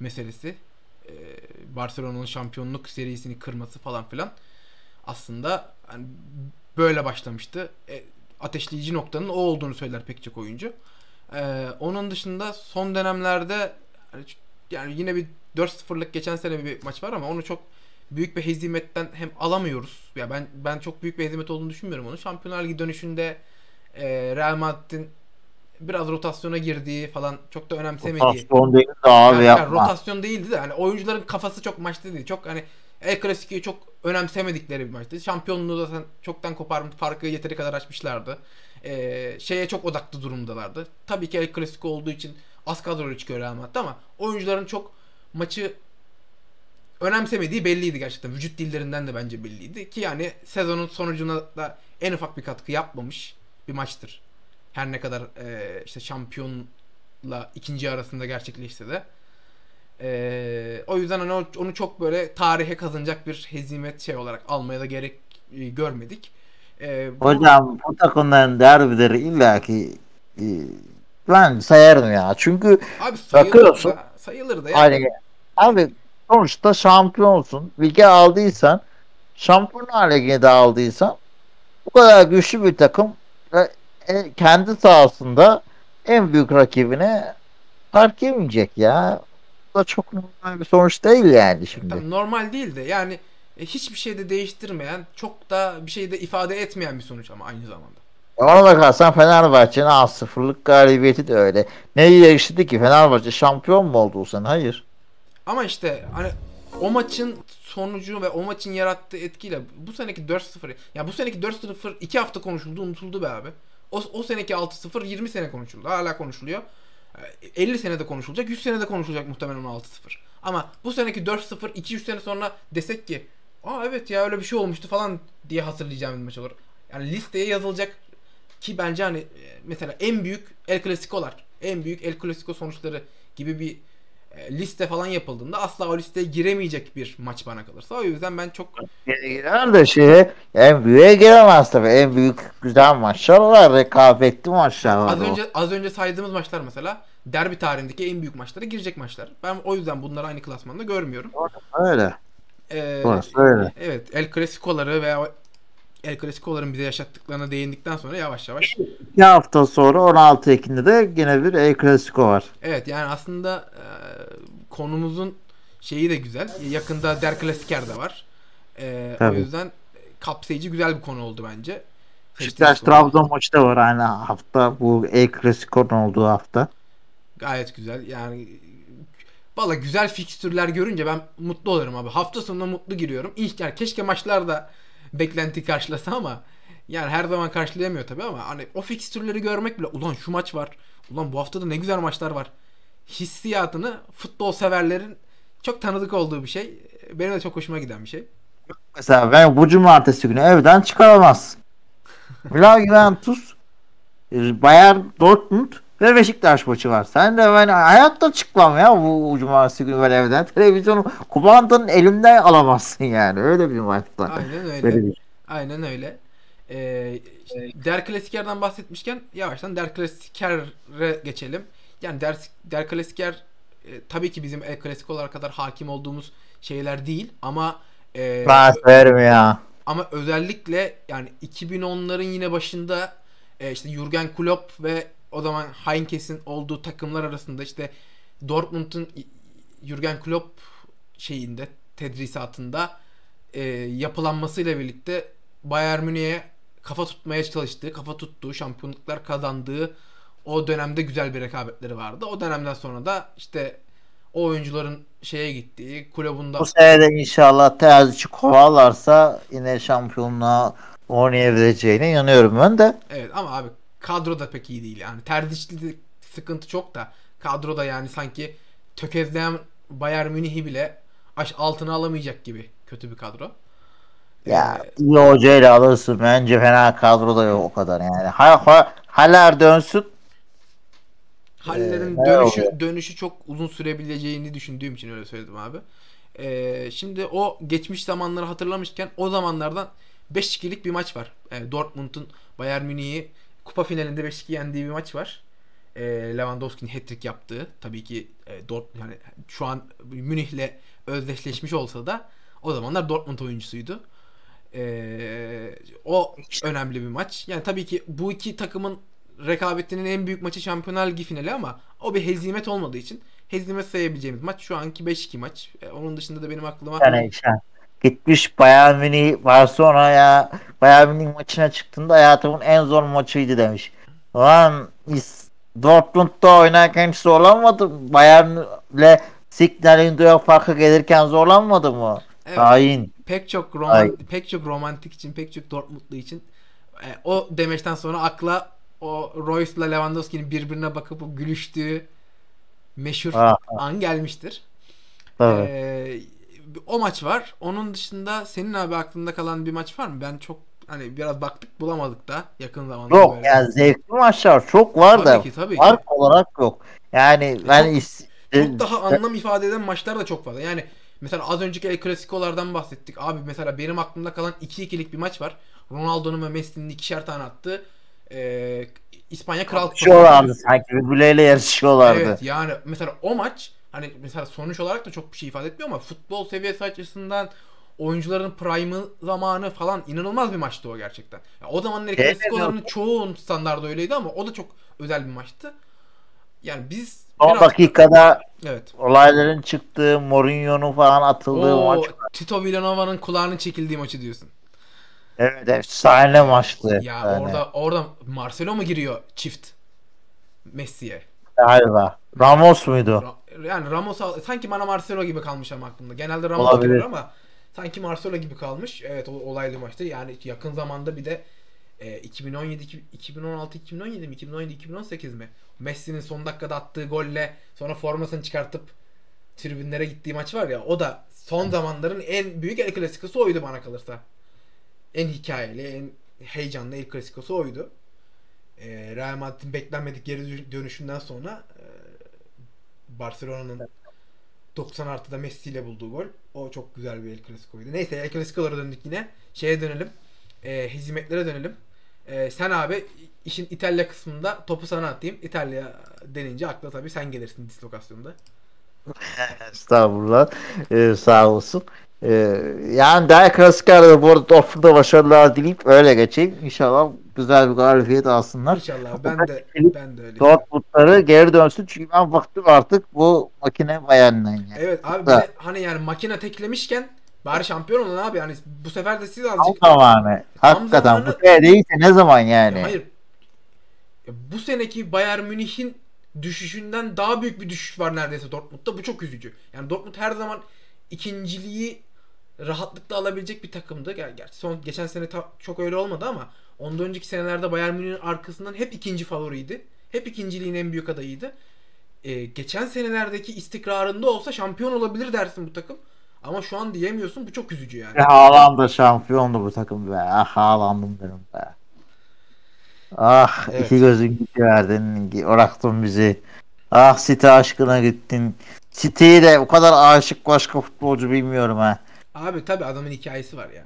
meselesi. E, Barcelona'nın şampiyonluk serisini kırması falan filan. Aslında hani böyle başlamıştı. E, ateşleyici noktanın o olduğunu söyler pek çok oyuncu. E, onun dışında son dönemlerde hani yani yine bir 4-0'lık geçen sene bir maç var ama onu çok büyük bir hezimetten hem alamıyoruz. Ya ben ben çok büyük bir hezimet olduğunu düşünmüyorum onu. Şampiyonlar Ligi dönüşünde e, Real Madrid'in biraz rotasyona girdiği falan çok da önemsemediği. Rotasyon değil de abi Yani, yani yapma. rotasyon değildi de hani oyuncuların kafası çok maçta değil. Çok hani El Clasico'yu çok önemsemedikleri bir maçtı. Şampiyonluğu zaten çoktan koparmış. Farkı yeteri kadar açmışlardı. Ee, şeye çok odaklı durumdalardı. Tabii ki El Clasico olduğu için az kadroyla çıkıyor Real Madrid ama oyuncuların çok maçı önemsemediği belliydi gerçekten. Vücut dillerinden de bence belliydi. Ki yani sezonun sonucuna da en ufak bir katkı yapmamış bir maçtır. Her ne kadar e, işte şampiyonla ikinci arasında gerçekleşse de. E, o yüzden hani onu çok böyle tarihe kazanacak bir hezimet şey olarak almaya da gerek e, görmedik. E, bu- Hocam bu takımların derbileri illaki e, ben sayarım ya. Çünkü abi sayılır bakıyorsun. da, sayılır da yani. hani abi sonuçta şampiyonsun. Lige aldıysan Şampiyonlar Ligi'ne de aldıysan bu kadar güçlü bir takım e, kendi sahasında en büyük rakibine fark yemeyecek ya. Bu da çok normal bir sonuç değil yani şimdi. Tabii normal değil de yani e, hiçbir şey de değiştirmeyen, çok da bir şey de ifade etmeyen bir sonuç ama aynı zamanda. Ona bakarsan Fenerbahçe'nin A0'lık galibiyeti de öyle. Neyi değiştirdi ki? Fenerbahçe şampiyon mu oldu bu sene? Hayır. Ama işte hani o maçın sonucu ve o maçın yarattığı etkiyle bu seneki 4-0 ya bu seneki 4-0 2 hafta konuşuldu unutuldu be abi. O, o seneki 6-0 20 sene konuşuldu. Hala konuşuluyor. E, 50 senede konuşulacak, 100 senede konuşulacak muhtemelen o 6-0. Ama bu seneki 4-0 2-3 sene sonra desek ki Aa evet ya öyle bir şey olmuştu falan diye hatırlayacağım bir maç olur. Yani listeye yazılacak ki bence hani e, mesela en büyük El Clasico'lar, en büyük El Clasico sonuçları gibi bir e, liste falan yapıldığında asla o listeye giremeyecek bir maç bana kalırsa. O yüzden ben çok Girer de şeye en büyüğe giremez tabii. En büyük güzel maçlar var. Rekabetli maçlar var. az önce az önce saydığımız maçlar mesela derbi tarihindeki en büyük maçlara girecek maçlar. Ben o yüzden bunları aynı klasmanda görmüyorum. Öyle. Ee, Orası öyle. Evet, El Clasico'ları veya El Clasico'ların bize yaşattıklarına değindikten sonra yavaş yavaş İki hafta sonra 16 Ekim'de de yine bir El Clasico var. Evet yani aslında e, konumuzun şeyi de güzel. Yakında Der Klassiker de var. E, o yüzden kapsayıcı güzel bir konu oldu bence. Beşiktaş. Trabzon maçı da var aynı hafta. Bu El Clasico'nun olduğu hafta. Gayet güzel. Yani valla güzel fikstürler görünce ben mutlu olurum abi. Hafta sonunda mutlu giriyorum. İlk yani keşke maçlar da beklenti karşılasa ama yani her zaman karşılayamıyor tabii ama hani o fikstürleri görmek bile ulan şu maç var. Ulan bu hafta da ne güzel maçlar var. Hissiyatını futbol severlerin çok tanıdık olduğu bir şey. Benim de çok hoşuma giden bir şey. Mesela ben bu cumartesi günü evden çıkaramaz. Juventus, e, Bayern Dortmund ve Beşiktaş maçı var. Sen de ben hayatta çıkmam ya bu, cumartesi günü ben evden. Televizyonu kumandanın elimden alamazsın yani. Öyle bir maçta. Aynen öyle. Böyle bir- Aynen öyle. Ee, işte Der Klassiker'den bahsetmişken yavaştan Der Klassiker'e geçelim. Yani Der, Der Klassiker e, tabii ki bizim El Clasico'lar kadar hakim olduğumuz şeyler değil ama e, Ben severim ya. ama özellikle yani 2010'ların yine başında e, işte Jurgen Klopp ve o zaman Heinkes'in olduğu takımlar arasında işte Dortmund'un Jurgen Klopp şeyinde tedrisatında e, yapılanmasıyla birlikte Bayern Münih'e kafa tutmaya çalıştığı, kafa tuttuğu, şampiyonluklar kazandığı o dönemde güzel bir rekabetleri vardı. O dönemden sonra da işte o oyuncuların şeye gittiği, kulübünde Bu sene de inşallah Terziç'i kovalarsa yine şampiyonluğa oynayabileceğine inanıyorum ben de. Evet ama abi kadro da pek iyi değil yani. Terziçli sıkıntı çok da kadroda yani sanki tökezleyen Bayern Münih'i bile aş altına alamayacak gibi kötü bir kadro. Ya Ee, iyi hocayla alırsın. Bence fena kadroda yok o kadar yani. Ha, ha, Haller dönsün. Haller'in Ee, dönüşü oluyor? dönüşü çok uzun sürebileceğini düşündüğüm için öyle söyledim abi. Ee, şimdi o geçmiş zamanları hatırlamışken o zamanlardan 5-2'lik bir maç var. Ee, Dortmund'un Bayern Münih'i kupa finalinde 5-2 yendiği bir maç var. Ee, Lewandowski'nin hat-trick yaptığı tabii ki e, Dort yani şu an Münih'le özdeşleşmiş olsa da o zamanlar Dortmund oyuncusuydu. Ee, o önemli bir maç. Yani tabii ki bu iki takımın rekabetinin en büyük maçı Şampiyonlar Ligi finali ama o bir hezimet olmadığı için hezimet sayabileceğimiz maç şu anki 5-2 maç. Ee, onun dışında da benim aklıma Yani gitmiş Bayern Münih Barcelona'ya Bayern Münih maçına çıktığında hayatımın en zor maçıydı demiş. Lan Dortmund'da oynarken hiç zorlanmadım. Bayern'le Signal'in duya farkı gelirken zorlanmadı mı? Evet. Hain. pek çok Ay. roman pek çok romantik için, pek çok Dortmundlu için e, o demeçten sonra akla o Royce'la Lewandowski'nin birbirine bakıp o gülüştüğü meşhur Ah, an gelmiştir. Tabii. Ee, o maç var. Onun dışında senin abi aklında kalan bir maç var mı? Ben çok hani biraz baktık bulamadık da yakın zamanda. Yok böyle. yani zevkli maçlar çok var da ki tabii ki. fark olarak yok. Yani ben çok- is- Çok daha anlam ifade eden maçlar da çok fazla. Yani mesela az önceki El Clasico'lardan bahsettik. Abi mesela benim aklımda kalan 2-2'lik bir maç var. Ronaldo'nun ve Messi'nin ikişer tane attığı ee, İspanya Kral Kupası. sanki birbirleriyle yarışıyorlardı. Evet yani mesela o maç hani mesela sonuç olarak da çok bir şey ifade etmiyor ama futbol seviyesi açısından oyuncuların prime'ı zamanı falan inanılmaz bir maçtı o gerçekten. Ya o zamanlar Evet, klasikoların çoğun standardı öyleydi ama o da çok özel bir maçtı. Yani biz Son biraz- dakikada evet. olayların çıktığı, Mourinho'nun falan atıldığı O maç. Tito Villanova'nın kulağının çekildiği maçı diyorsun. Evet efsane maçtı. Ya Yani, orada orada Marcelo mu giriyor çift Messi'ye? Galiba. Ramos muydu? Ra- Yani Ramos sanki bana Marcelo gibi kalmış ama aklımda. Genelde Ramos Olabilir. ama sanki Marcelo gibi kalmış. Evet o olaylı maçtı. Yani yakın zamanda bir de e, 2017 iki- 2016 2017 mi 2017 2018 mi? Messi'nin son dakikada attığı golle sonra formasını çıkartıp tribünlere gittiği maç var ya o da son zamanların en büyük El Clasico'su oydu bana kalırsa. En hikayeli, en heyecanlı El Clasico'su oydu. E, Real Madrid'in beklenmedik geri dö- dönüşünden sonra e, Barcelona'nın 90 artıda Messi ile bulduğu gol. O çok güzel bir El Clasico'ydu. Neyse El Clasico'lara döndük yine. Şeye dönelim. E, hezimetlere dönelim. E, sen abi işin İtalya kısmında topu sana atayım. İtalya denince akla tabii sen gelirsin dislokasyonda. Estağfurullah. Ee, sağ olsun. Ee, yani daha klasik arada bu arada Dortmund'a başarılar dileyip öyle geçeyim. İnşallah güzel bir galibiyet alsınlar. İnşallah ben de ben de öyle. Dortmund'ları geri dönsün çünkü ben baktım artık bu makine bayanla yani. Evet abi Da. hani yani makine teklemişken bari şampiyon olun abi. Yani bu sefer de siz Tam azıcık zamanı. Hakikaten zamanı- bu sene değilse ne zaman yani? Ya hayır. Ya bu seneki Bayern Münih'in düşüşünden daha büyük bir düşüş var neredeyse Dortmund'da. Bu çok üzücü. Yani Dortmund her zaman ikinciliği rahatlıkla alabilecek bir takımdı. Ger- Gerçi son geçen sene ta- çok öyle olmadı ama ondan önceki senelerde Bayern Münih'in arkasından hep ikinci favoriydi. Hep ikinciliğin en büyük adayıydı. Ee, geçen senelerdeki istikrarında olsa şampiyon olabilir dersin bu takım. Ama şu an diyemiyorsun. Bu çok üzücü yani. Haaland da şampiyondu bu takım be. Ah Haaland'ım benim be. Ah Evet. iki gözün verdin. Bıraktın bizi. Ah City aşkına gittin. City'yi de o kadar aşık başka futbolcu bilmiyorum ha. Abi tabi adamın hikayesi var ya.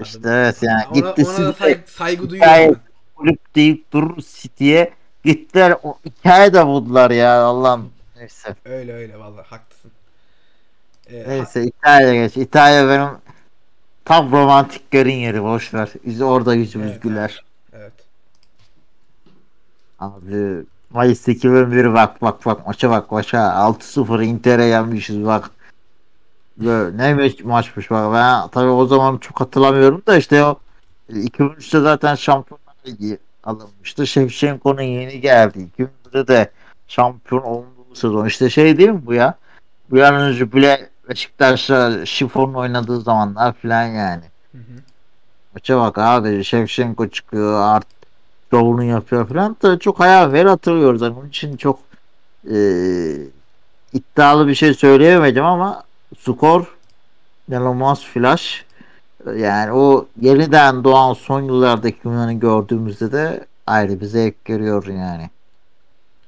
İşte Adam- evet yani ona, gitti ona da saygı hikaye duyuyorum. kulüp deyip durur City'ye. Gittiler o hikaye de buldular ya Allah'ım. Neyse. Öyle öyle vallahi haklısın. Ee, Neyse İtalya geç. İtalya benim tam romantiklerin yeri boş ver. Biz orada yüzümüz Evet, güler. ha- evet. Abi Mayıs 2001 bak bak bak maça bak maça 6-0 Inter'e yenmişiz bak. Ne maç, maçmış bak ben tabii o zaman çok hatırlamıyorum da işte o 2003'te zaten Şampiyonlar Ligi alınmıştı. Shevchenko'nun yeni geldi. 2001'de de şampiyon olduğu sezon. İşte şey değil mi bu ya? Bu an önce bile Beşiktaş'la Şifon'un oynadığı zamanlar filan yani. Hı hı. Maça bak abi Shevchenko çıkıyor artık şovunu yapıyor falan da çok hayal ver hatırlıyoruz. Yani onun için çok e, iddialı bir şey söyleyemedim ama skor inanılmaz flash. Yani o yeniden doğan son yıllardaki Yunan'ı gördüğümüzde de ayrı bir zevk görüyor yani.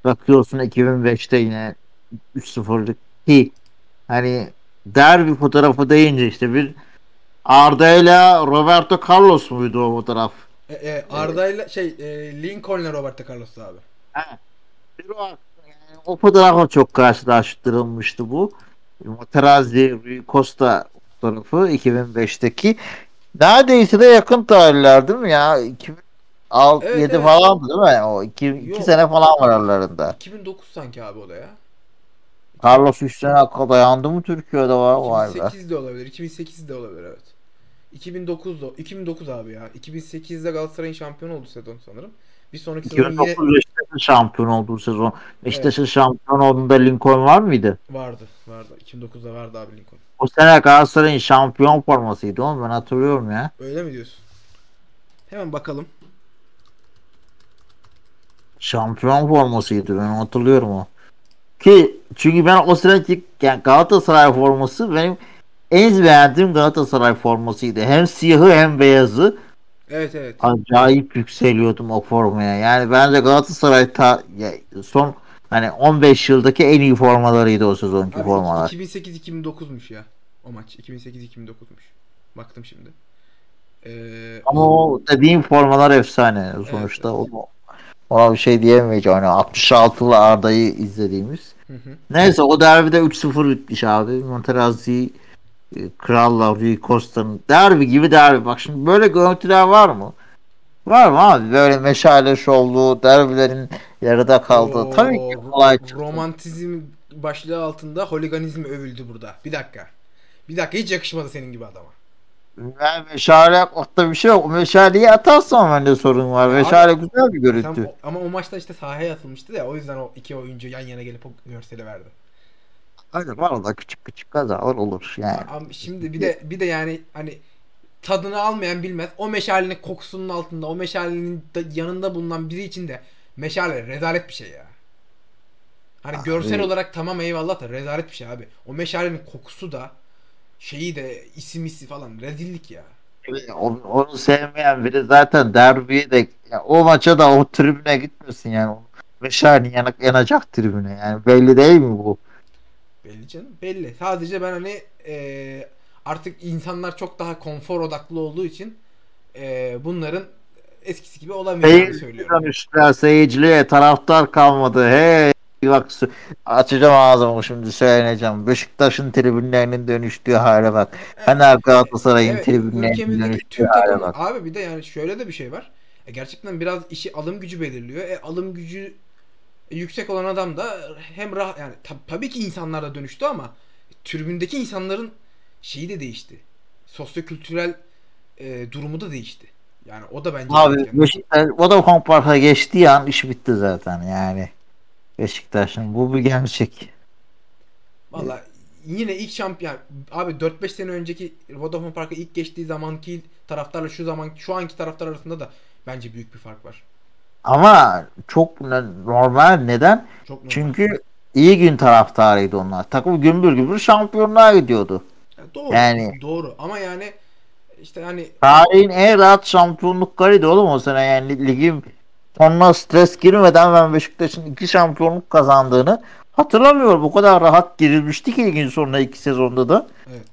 Bakıyorsun 2005'te yine 3-0'lık ki hani derbi fotoğrafı deyince işte bir Arda ile Roberto Carlos muydu o fotoğraf? E, e, Arda'yla şey e, Lincoln'le Roberto Carlos abi. Bir o, yani o fotoğrafla çok karşılaştırılmıştı bu. Materazzi Rui Costa fotoğrafı 2005'teki. Neredeyse de yakın tarihler değil mi ya? 2006 Evet, 7 evet. falandı değil mi? O 2, 2 Yok. sene falan var aralarında. 2009 sanki abi o da ya. Carlos 3 sene hakika dayandı mı Türkiye'de var vay be. 2008 de olabilir. 2008 de olabilir evet. 2009 da 2009 abi ya. 2008'de Galatasaray'ın şampiyon oldu sezon sanırım. Bir sonraki sezon yine 2009 Beşiktaş'ın şampiyon olduğu sezon. Beşiktaş'ın şampiyon olduğunda Lincoln var mıydı? vardı. Vardı. 2009'da vardı abi Lincoln. O sene Galatasaray'ın şampiyon formasıydı oğlum ben hatırlıyorum ya. Öyle mi diyorsun? Hemen bakalım. Şampiyon formasıydı ben hatırlıyorum o. Ki çünkü ben o sıraki yani Galatasaray forması benim en beğendiğim Galatasaray formasıydı. Hem siyahı hem beyazı. Evet evet. Acayip yükseliyordum o formaya. Yani bence Galatasaray ta, ya, son hani 15 yıldaki en iyi formalarıydı o sezonki Abi formalar. 2008-2009'muş ya. O maç 2008-2009'muş. Baktım şimdi. Ee, Ama o dediğim formalar efsane sonuçta. evet. O, ona bir şey diyemeyeceğim. Hani 66'lı Arda'yı izlediğimiz. hı hı. Neyse o derbide 3-0 bitmiş abi. Monterazzi e, Kral'la Rui Costa'nın derbi gibi derbi. Bak şimdi böyle görüntüler var mı? Var mı abi? Böyle meşale şovlu derbilerin yarıda kaldı. Oo, Tabii ki kolay çıktı. Romantizm başlığı altında holiganizm övüldü burada. Bir dakika. Bir dakika hiç yakışmadı senin gibi adama. Yani meşale yapmakta bir şey yok. Meşaleyi atarsan bende sorun var. Abi, Meşale güzel bir görüntü. Tam ama o maçta işte sahaya atılmıştı ya o yüzden o iki oyuncu yan yana gelip o görseli verdi. Aynen var da küçük küçük kazalar olur yani. Ama şimdi bir de bir de yani hani tadını almayan bilmez. O meşalenin kokusunun altında, o meşalenin da yanında bulunan biri için de meşale rezalet bir şey ya. Hani Abi. görsel olarak tamam eyvallah da rezalet bir şey abi. O meşalenin kokusu da şeyi de isim isi falan rezillik ya. Onu, onu sevmeyen biri zaten derbiye de ya o maça da o tribüne gitmesin yani. Meşalenin yanak, yanacak tribüne yani. Belli değil mi bu? Belli canım belli. Sadece ben hani eee, artık insanlar çok daha konfor odaklı olduğu için eee, bunların eskisi gibi olamayacağını söylüyorum. Üstler seyirciliğe taraftar kalmadı. Hey bak açacağım ağzımı şimdi söyleyeceğim. Beşiktaş'ın tribünlerinin dönüştüğü hale bak. Fener Galatasaray'ın Evet, tribünlerinin dönüştüğü hale bak. abi bir de yani şöyle de bir şey var. E, gerçekten biraz işi alım gücü belirliyor. E, alım gücü yüksek olan adam da hem rah yani tab- tabii ki insanlar da dönüştü ama tribündeki insanların şeyi de değişti. Sosyokültürel e, durumu da değişti. Yani o da bence Abi etken. Beşiktaş Vodafone Park'a geçtiği an iş bitti zaten yani. Beşiktaş'ın bu bir gerçek. Valla yine ilk şampiyon abi 4-5 sene önceki Vodafone Park'a ilk geçtiği zamanki taraftarla şu zaman şu anki taraftar arasında da bence büyük bir fark var. Ama çok normal neden? Çok normal. Çünkü iyi gün taraftarıydı onlar. Takım gümbür gümbür şampiyonluğa gidiyordu. Ya doğru. Yani- Doğru ama yani işte hani Tarihin en rahat şampiyonluklarıydı oğlum o sene yani ligin sonuna stres girmeden ben Beşiktaş'ın iki şampiyonluk kazandığını hatırlamıyorum. Bu kadar rahat girilmişti ki ligin sonuna iki sezonda da. evet.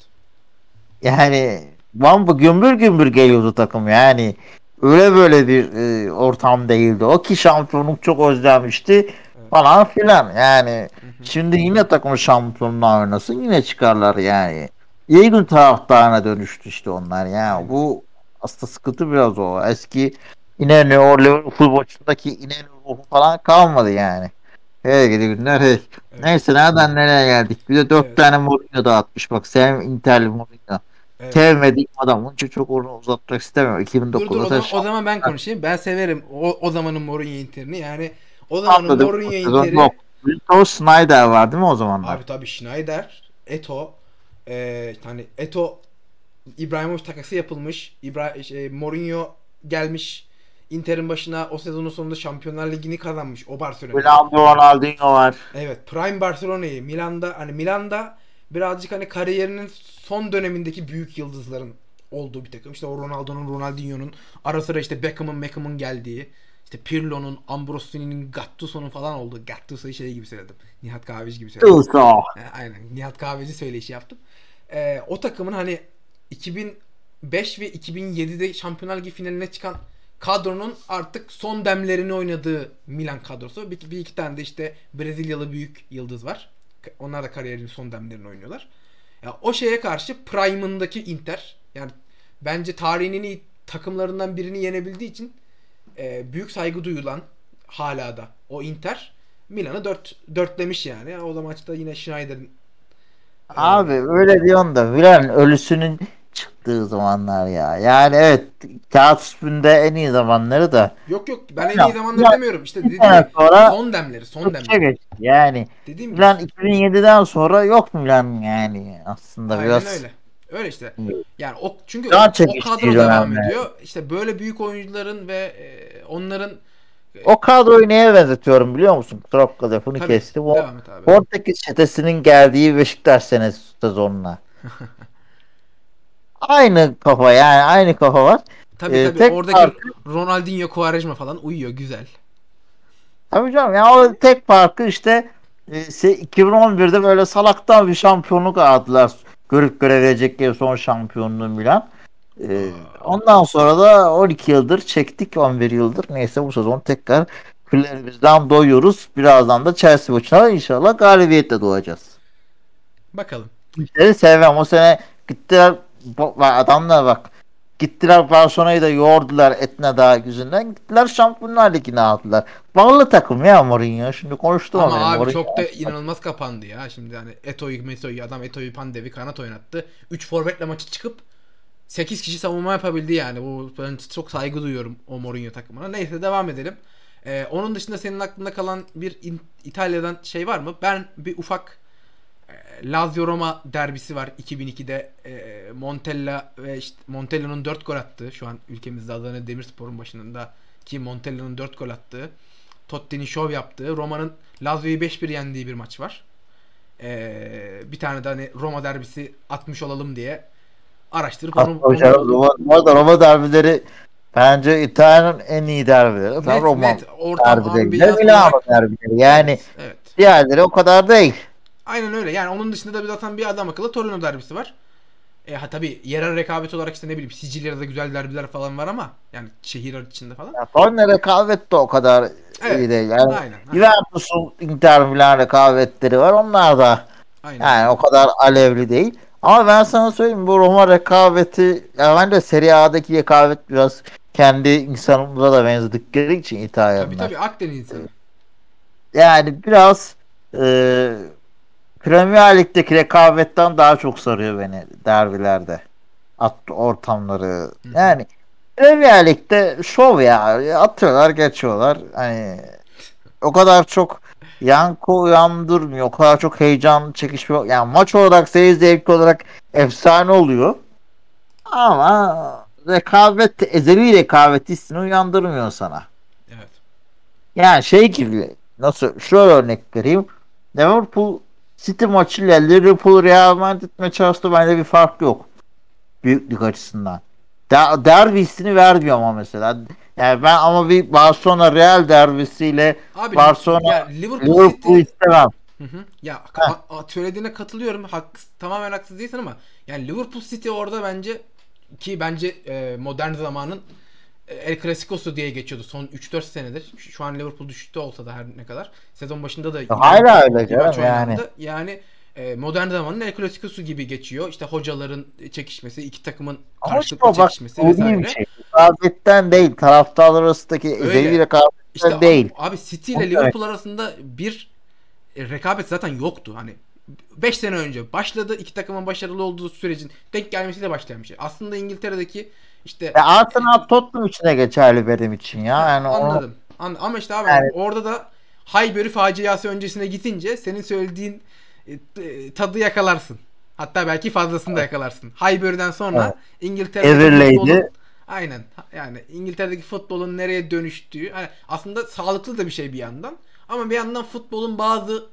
Yani bamba gümbür gümbür geliyordu takım yani. Öyle böyle bir e, ortam değildi. O ki şampiyonluk çok özlenmişti falan filan yani. Şimdi yine takım şampiyonluğa oynasın yine çıkarlar yani. Gün taraftarına dönüştü işte onlar yani. Bu aslında sıkıntı biraz o. Eski İnönü o Liverpool maçındaki İnönü ruhu falan kalmadı yani. Hey gidi günler hey. Evet. Neyse nereden nereye geldik. Bir de dört Evet. tane Mourinho dağıtmış bak. Sen Inter'li Mourinho. Evet. Sevmediğim adam. Onun için çok onu uzatmak istemiyorum. Dur dur 2009'da o zaman, o zaman ben konuşayım. Ben severim o, o zamanın Mourinho Inter'ini. Yani o zamanın Anladım. Mourinho Inter'i yok. Wilton Snyder var değil mi o zamanlar? Abi tabii Schneider, Eto, e, hani Eto İbrahimovic takası yapılmış. İbra şey, Mourinho gelmiş. Inter'in başına o sezonun sonunda Şampiyonlar Ligi'ni kazanmış o Barcelona. Ronaldo Ronaldinho var. Evet, Prime Barcelona'yı Milan'da hani Milan'da birazcık hani kariyerinin son dönemindeki büyük yıldızların olduğu bir takım. İşte o Ronaldo'nun, Ronaldinho'nun ara sıra işte Beckham'ın, Beckham'ın geldiği, işte Pirlo'nun, Ambrosini'nin, Gattuso'nun falan olduğu. Gattuso'yu şey gibi söyledim. Nihat Kahveci gibi söyledim. Tuso. E, Aynen. Nihat Kahveci söyleşi yaptım. Ee, o takımın hani 2005 ve 2007'de Şampiyonlar Ligi finaline çıkan kadronun artık son demlerini oynadığı Milan kadrosu. Bir, bir iki tane de işte Brezilyalı büyük yıldız var. Onlar da kariyerinin son demlerini oynuyorlar. Ya o şeye karşı Prime'ındaki Inter yani bence tarihin en iyi takımlarından birini yenebildiği için e, büyük saygı duyulan hala da o Inter Milan'ı dört, dörtlemiş yani. O da maçta yine Schneider'in Abi öyle diyorsun da Milan ölüsünün çıktığı zamanlar ya. Yani evet kağıt üstünde en iyi zamanları da Yok yok ben en Ya, iyi zamanları ya, demiyorum. İşte dediğim gibi sonra son demleri, son demleri. geçti. Yani Dediğim gibi. Milan 2007'den sonra yok Milan yani aslında Aynen biraz öyle. Öyle işte. Yani o çünkü Daha o, o kadro devam dönemler. ediyor. İşte böyle büyük oyuncuların ve e, onların o kadroyu neye benzetiyorum biliyor musun? Trabzon lafını Tabii, kestim. O. Portekiz çetesinin geldiği Beşiktaş senesi sezonuna. aynı kafa yani aynı kafa var. tabii e, tabii oradaki farkı- Ronaldinho, Quaresma falan uyuyor güzel. Tabii canım ya o tek farkı işte e, se- 2011'de böyle salaktan bir şampiyonluk aldılar. Görüp görebilecekleri son şampiyonluğu Milan. E, ondan sonra da 12 yıldır çektik 11 yıldır. Neyse bu sezon tekrar küllerimizden doyuyoruz. Birazdan da Chelsea maçına inşallah galibiyetle doğacağız. Bakalım. Kimseyi sevmem. O sene gittiler adamlar bak gittiler Barcelona'yı da yoğurdular Etna Dağı yüzünden. Gittiler Şampiyonlar Ligi'ne aldılar. Bağlı takım ya Mourinho. Şimdi konuştum Ama abi Mourinho- çok da inanılmaz kapandı ya. Şimdi hani Eto'yu, Meto'yu adam Eto'yu Pandev'i kanat oynattı. 3 forvetle maçı çıkıp 8 kişi savunma yapabildi yani. Bu ben çok saygı duyuyorum o Mourinho takımına. Neyse devam edelim. Ee, onun dışında senin aklında kalan bir İtalya'dan şey var mı? Ben bir ufak e, Lazio Roma derbisi var 2002'de. E, Montella ve işte Montella'nın 4 gol attığı şu an ülkemizde Adana Demirspor'un başında ki Montella'nın 4 gol attığı Totti'nin şov yaptığı Roma'nın Lazio'yu 5-1 yendiği bir maç var. Ee, bir tane de hani Roma derbisi atmış olalım diye araştırıp onu, onu. Roma, arada Roma derbileri bence İtalya'nın en iyi derbileri. Net, Roma net ortam derbileri. olarak- derbileri. Yani Evet, evet. diğerleri o kadar değil. Aynen öyle. Yani onun dışında da bir zaten bir adam akıllı Torino derbisi var. E ha tabii yerel rekabet olarak işte ne bileyim Sicilya'da güzel derbiler falan var ama yani şehir içinde falan. Ya, Torino rekabet de o kadar Evet, iyi değil. Yani Aynen. Juventus'un Inter Milan rekabetleri var. Onlar da aynen. yani o kadar alevli değil. Ama ben sana söyleyeyim bu Roma rekabeti ya bence Serie A'daki rekabet biraz kendi insanımıza da benzedikleri için tabii İtalyanlar. tabii Akdeniz insanı. Yani biraz e, Premier Lig'deki rekabetten daha çok sarıyor beni derbilerde. At ortamları. Yani Premier Lig'de şov ya. Atıyorlar geçiyorlar. Hani o kadar çok yankı uyandırmıyor. O kadar çok heyecan çekişmiyor. Yani maç olarak seyir zevki olarak efsane oluyor. Ama rekabet ezeli rekabet hissini uyandırmıyor sana. Evet. Yani şey gibi nasıl şöyle örnek vereyim. Liverpool City maçıyla Liverpool Real Madrid maçı arasında bence bir fark yok. Büyüklük açısından. Der, derbi hissini vermiyor ama mesela. Yani ben ama bir Barcelona Real derbisiyle Abi Barcelona, ya Liverpool, Liverpool City istemem. Hı hı. Ya a- a- söylediğine katılıyorum. Hak, tamamen haksız değilsin ama yani Liverpool City orada bence ki bence e, modern zamanın El Clasico'su diye geçiyordu son 3-4 senedir. Şu, an Liverpool düşüşte olsa da her ne kadar. Sezon başında da hala öyle canım yani. Yani e, modern zamanın El Clasico'su gibi geçiyor. İşte hocaların çekişmesi, iki takımın Ama karşılıklı bak çekişmesi değil vesaire. bir şey. Rekabetten değil. Taraftarlar arasındaki ezeli rekabetten İşte değil. abi City Onu ile Liverpool arasında bir e, rekabet zaten yoktu. Hani 5 sene önce başladı. İki takımın başarılı olduğu sürecin denk gelmesiyle başlayan bir şey. Aslında İngiltere'deki işte Ya Arsenal Tottenham içine geçerli benim için ya. Yani onu- anladım. An- ama işte abi Yani- orada da Highbury faciası öncesine gidince senin söylediğin e, e, tadı yakalarsın. Hatta belki fazlasını da yakalarsın. Highbury'den sonra Evet. İngiltere'deki futbolun aynen yani İngiltere'deki futbolun nereye dönüştüğü hani aslında sağlıklı da bir şey bir yandan ama bir yandan futbolun bazı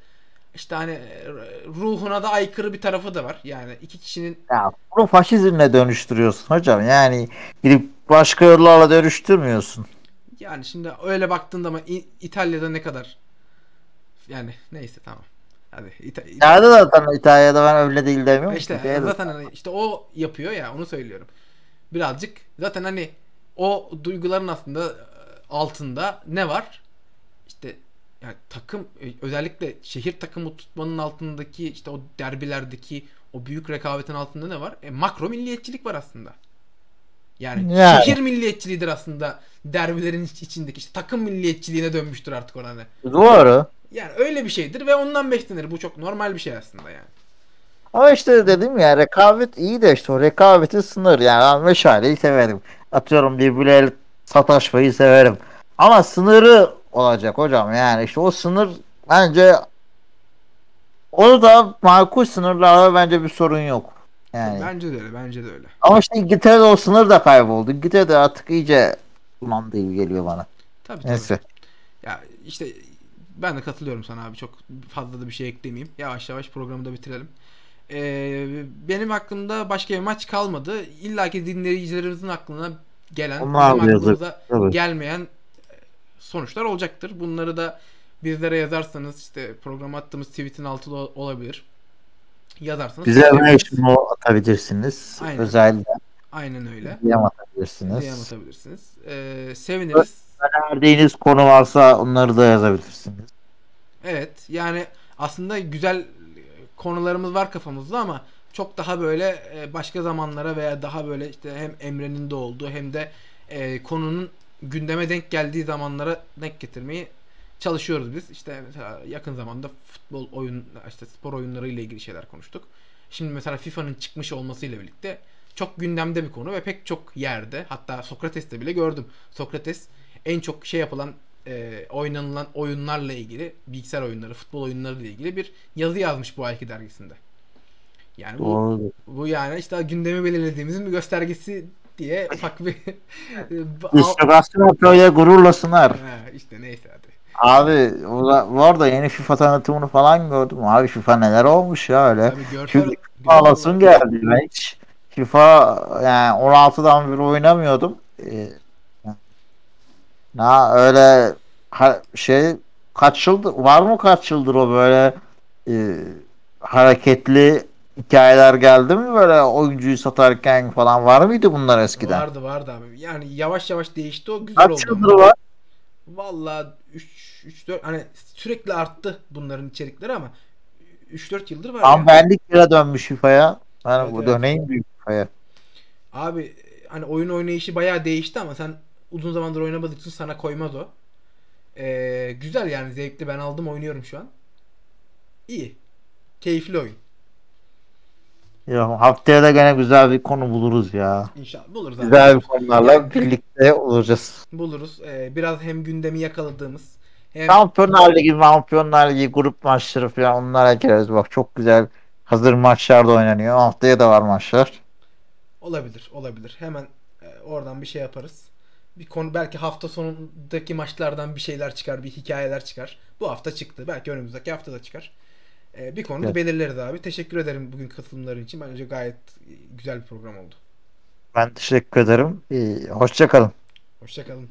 işte hani e, ruhuna da aykırı bir tarafı da var. Yani iki kişinin Ya bunu faşizmle dönüştürüyorsun hocam. Yani gidip başka yollarla dönüştürmüyorsun. yani şimdi öyle baktığında ama İtalya'da ne kadar yani neyse tamam. Hadi İta- İta- İtalya'da zaten İtalya'da ben öyle değil demiyorum. işte. Değil. zaten hani işte o yapıyor ya onu söylüyorum. Birazcık zaten hani o duyguların aslında e, altında ne var? İşte yani takım e, özellikle şehir takımı tutmanın altındaki işte o derbilerdeki o büyük rekabetin altında ne var? E, makro milliyetçilik var aslında. Yani, Yani. şehir milliyetçiliğidir aslında derbilerin iç- içindeki işte takım milliyetçiliğine dönmüştür artık orada. Doğru. Yani öyle bir şeydir ve ondan beslenir. Bu çok normal bir şey aslında yani. Ama işte dedim ya rekabet iyi de işte o rekabeti sınır. Yani ben meşaleyi severim. Atıyorum birbirleriyle sataşmayı severim. Ama sınırı olacak hocam. Yani işte o sınır bence orada makul sınırlarda bence bir sorun yok. Yani. Bence de öyle, bence de öyle. Ama işte İngiltere'de o sınır da kayboldu. İngiltere'de artık iyice ulan değil geliyor bana. Tabii tabii. Neyse. Ya işte ben de katılıyorum sana abi. Çok fazla da bir şey eklemeyeyim. Yavaş yavaş programı da bitirelim. Ee, benim hakkımda başka bir maç kalmadı. İlla ki dinleyicilerimizin aklına gelen, Onlar bizim da aklımıza gelmeyen sonuçlar olacaktır. Bunları da bizlere yazarsanız işte programa attığımız tweetin ol- olabilir. Yazarsanız Bize seviniriz. mention atabilirsiniz. Aynen. Özel Aynen öyle. DM atabilirsiniz. DM atabilirsiniz. Ee, seviniriz. Önerdiğiniz konu varsa onları da yazabilirsiniz. Evet yani aslında güzel konularımız var kafamızda ama çok daha böyle e, başka zamanlara veya daha böyle işte hem Emre'nin de olduğu hem de e, konunun gündeme denk geldiği zamanlara denk getirmeyi çalışıyoruz biz. İşte mesela yakın zamanda futbol oyun işte spor oyunları ile ilgili şeyler konuştuk. Şimdi mesela FIFA'nın çıkmış olmasıyla birlikte çok gündemde bir konu ve pek çok yerde hatta Sokrates'te bile gördüm. Sokrates en çok şey yapılan e, oynanılan oyunlarla ilgili bilgisayar oyunları, futbol oyunları ile ilgili bir yazı yazmış bu ayki dergisinde. Yani bu, Doğru. bu yani işte gündemi belirlediğimizin bir göstergesi diye ufak bir İstigasyon böyle gururla sınar. Ha, işte neyse hadi. Abi o da- bu arada yeni FIFA tanıtımını falan gördüm. Abi FIFA neler olmuş ya öyle. Çünkü görsel Ağlasın olarak- geldi. Ben hiç FIFA yani 16'dan beri oynamıyordum. Ee, na öyle ha- şey kaç yıldır var mı kaç yıldır o böyle e, hareketli hikayeler geldi mi böyle oyuncuyu satarken falan var mıydı bunlar eskiden? Vardı vardı abi. Yani yavaş yavaş değişti o güzel Kaç oldu. yıldır var? Valla 3 3 4 hani sürekli arttı bunların içerikleri ama 3-4 yıldır var Tam ya. benlik lira dönmüş FIFA'ya. Ben Evet, bu evet. döneyim büyük FIFA'ya. Abi hani oyun oynayışı bayağı değişti ama sen uzun zamandır oynamadığın için sana koymaz o. Ee, güzel yani zevkli ben aldım oynuyorum şu an. İyi. Keyifli oyun. Ya haftaya da gene güzel bir konu buluruz ya. İnşallah buluruz abi. Güzel bir konularla birlikte olacağız. Buluruz. Ee, biraz hem gündemi yakaladığımız hem Şampiyonlar Ligi, Şampiyonlar Ligi grup maçları falan onlara gireriz. Bak çok güzel hazır maçlar da oynanıyor. Haftaya da var maçlar. olabilir, olabilir. Hemen e, oradan bir şey yaparız. Bir konu belki hafta sonundaki maçlardan bir şeyler çıkar, bir hikayeler çıkar. Bu hafta çıktı. Belki önümüzdeki hafta da çıkar. Ee, bir konuda Evet. belirleriz abi. Teşekkür ederim bugün katılımların için. Bence gayet e, güzel bir program oldu. Ben teşekkür ederim. Ee, hoşça kalın. Hoşçakalın.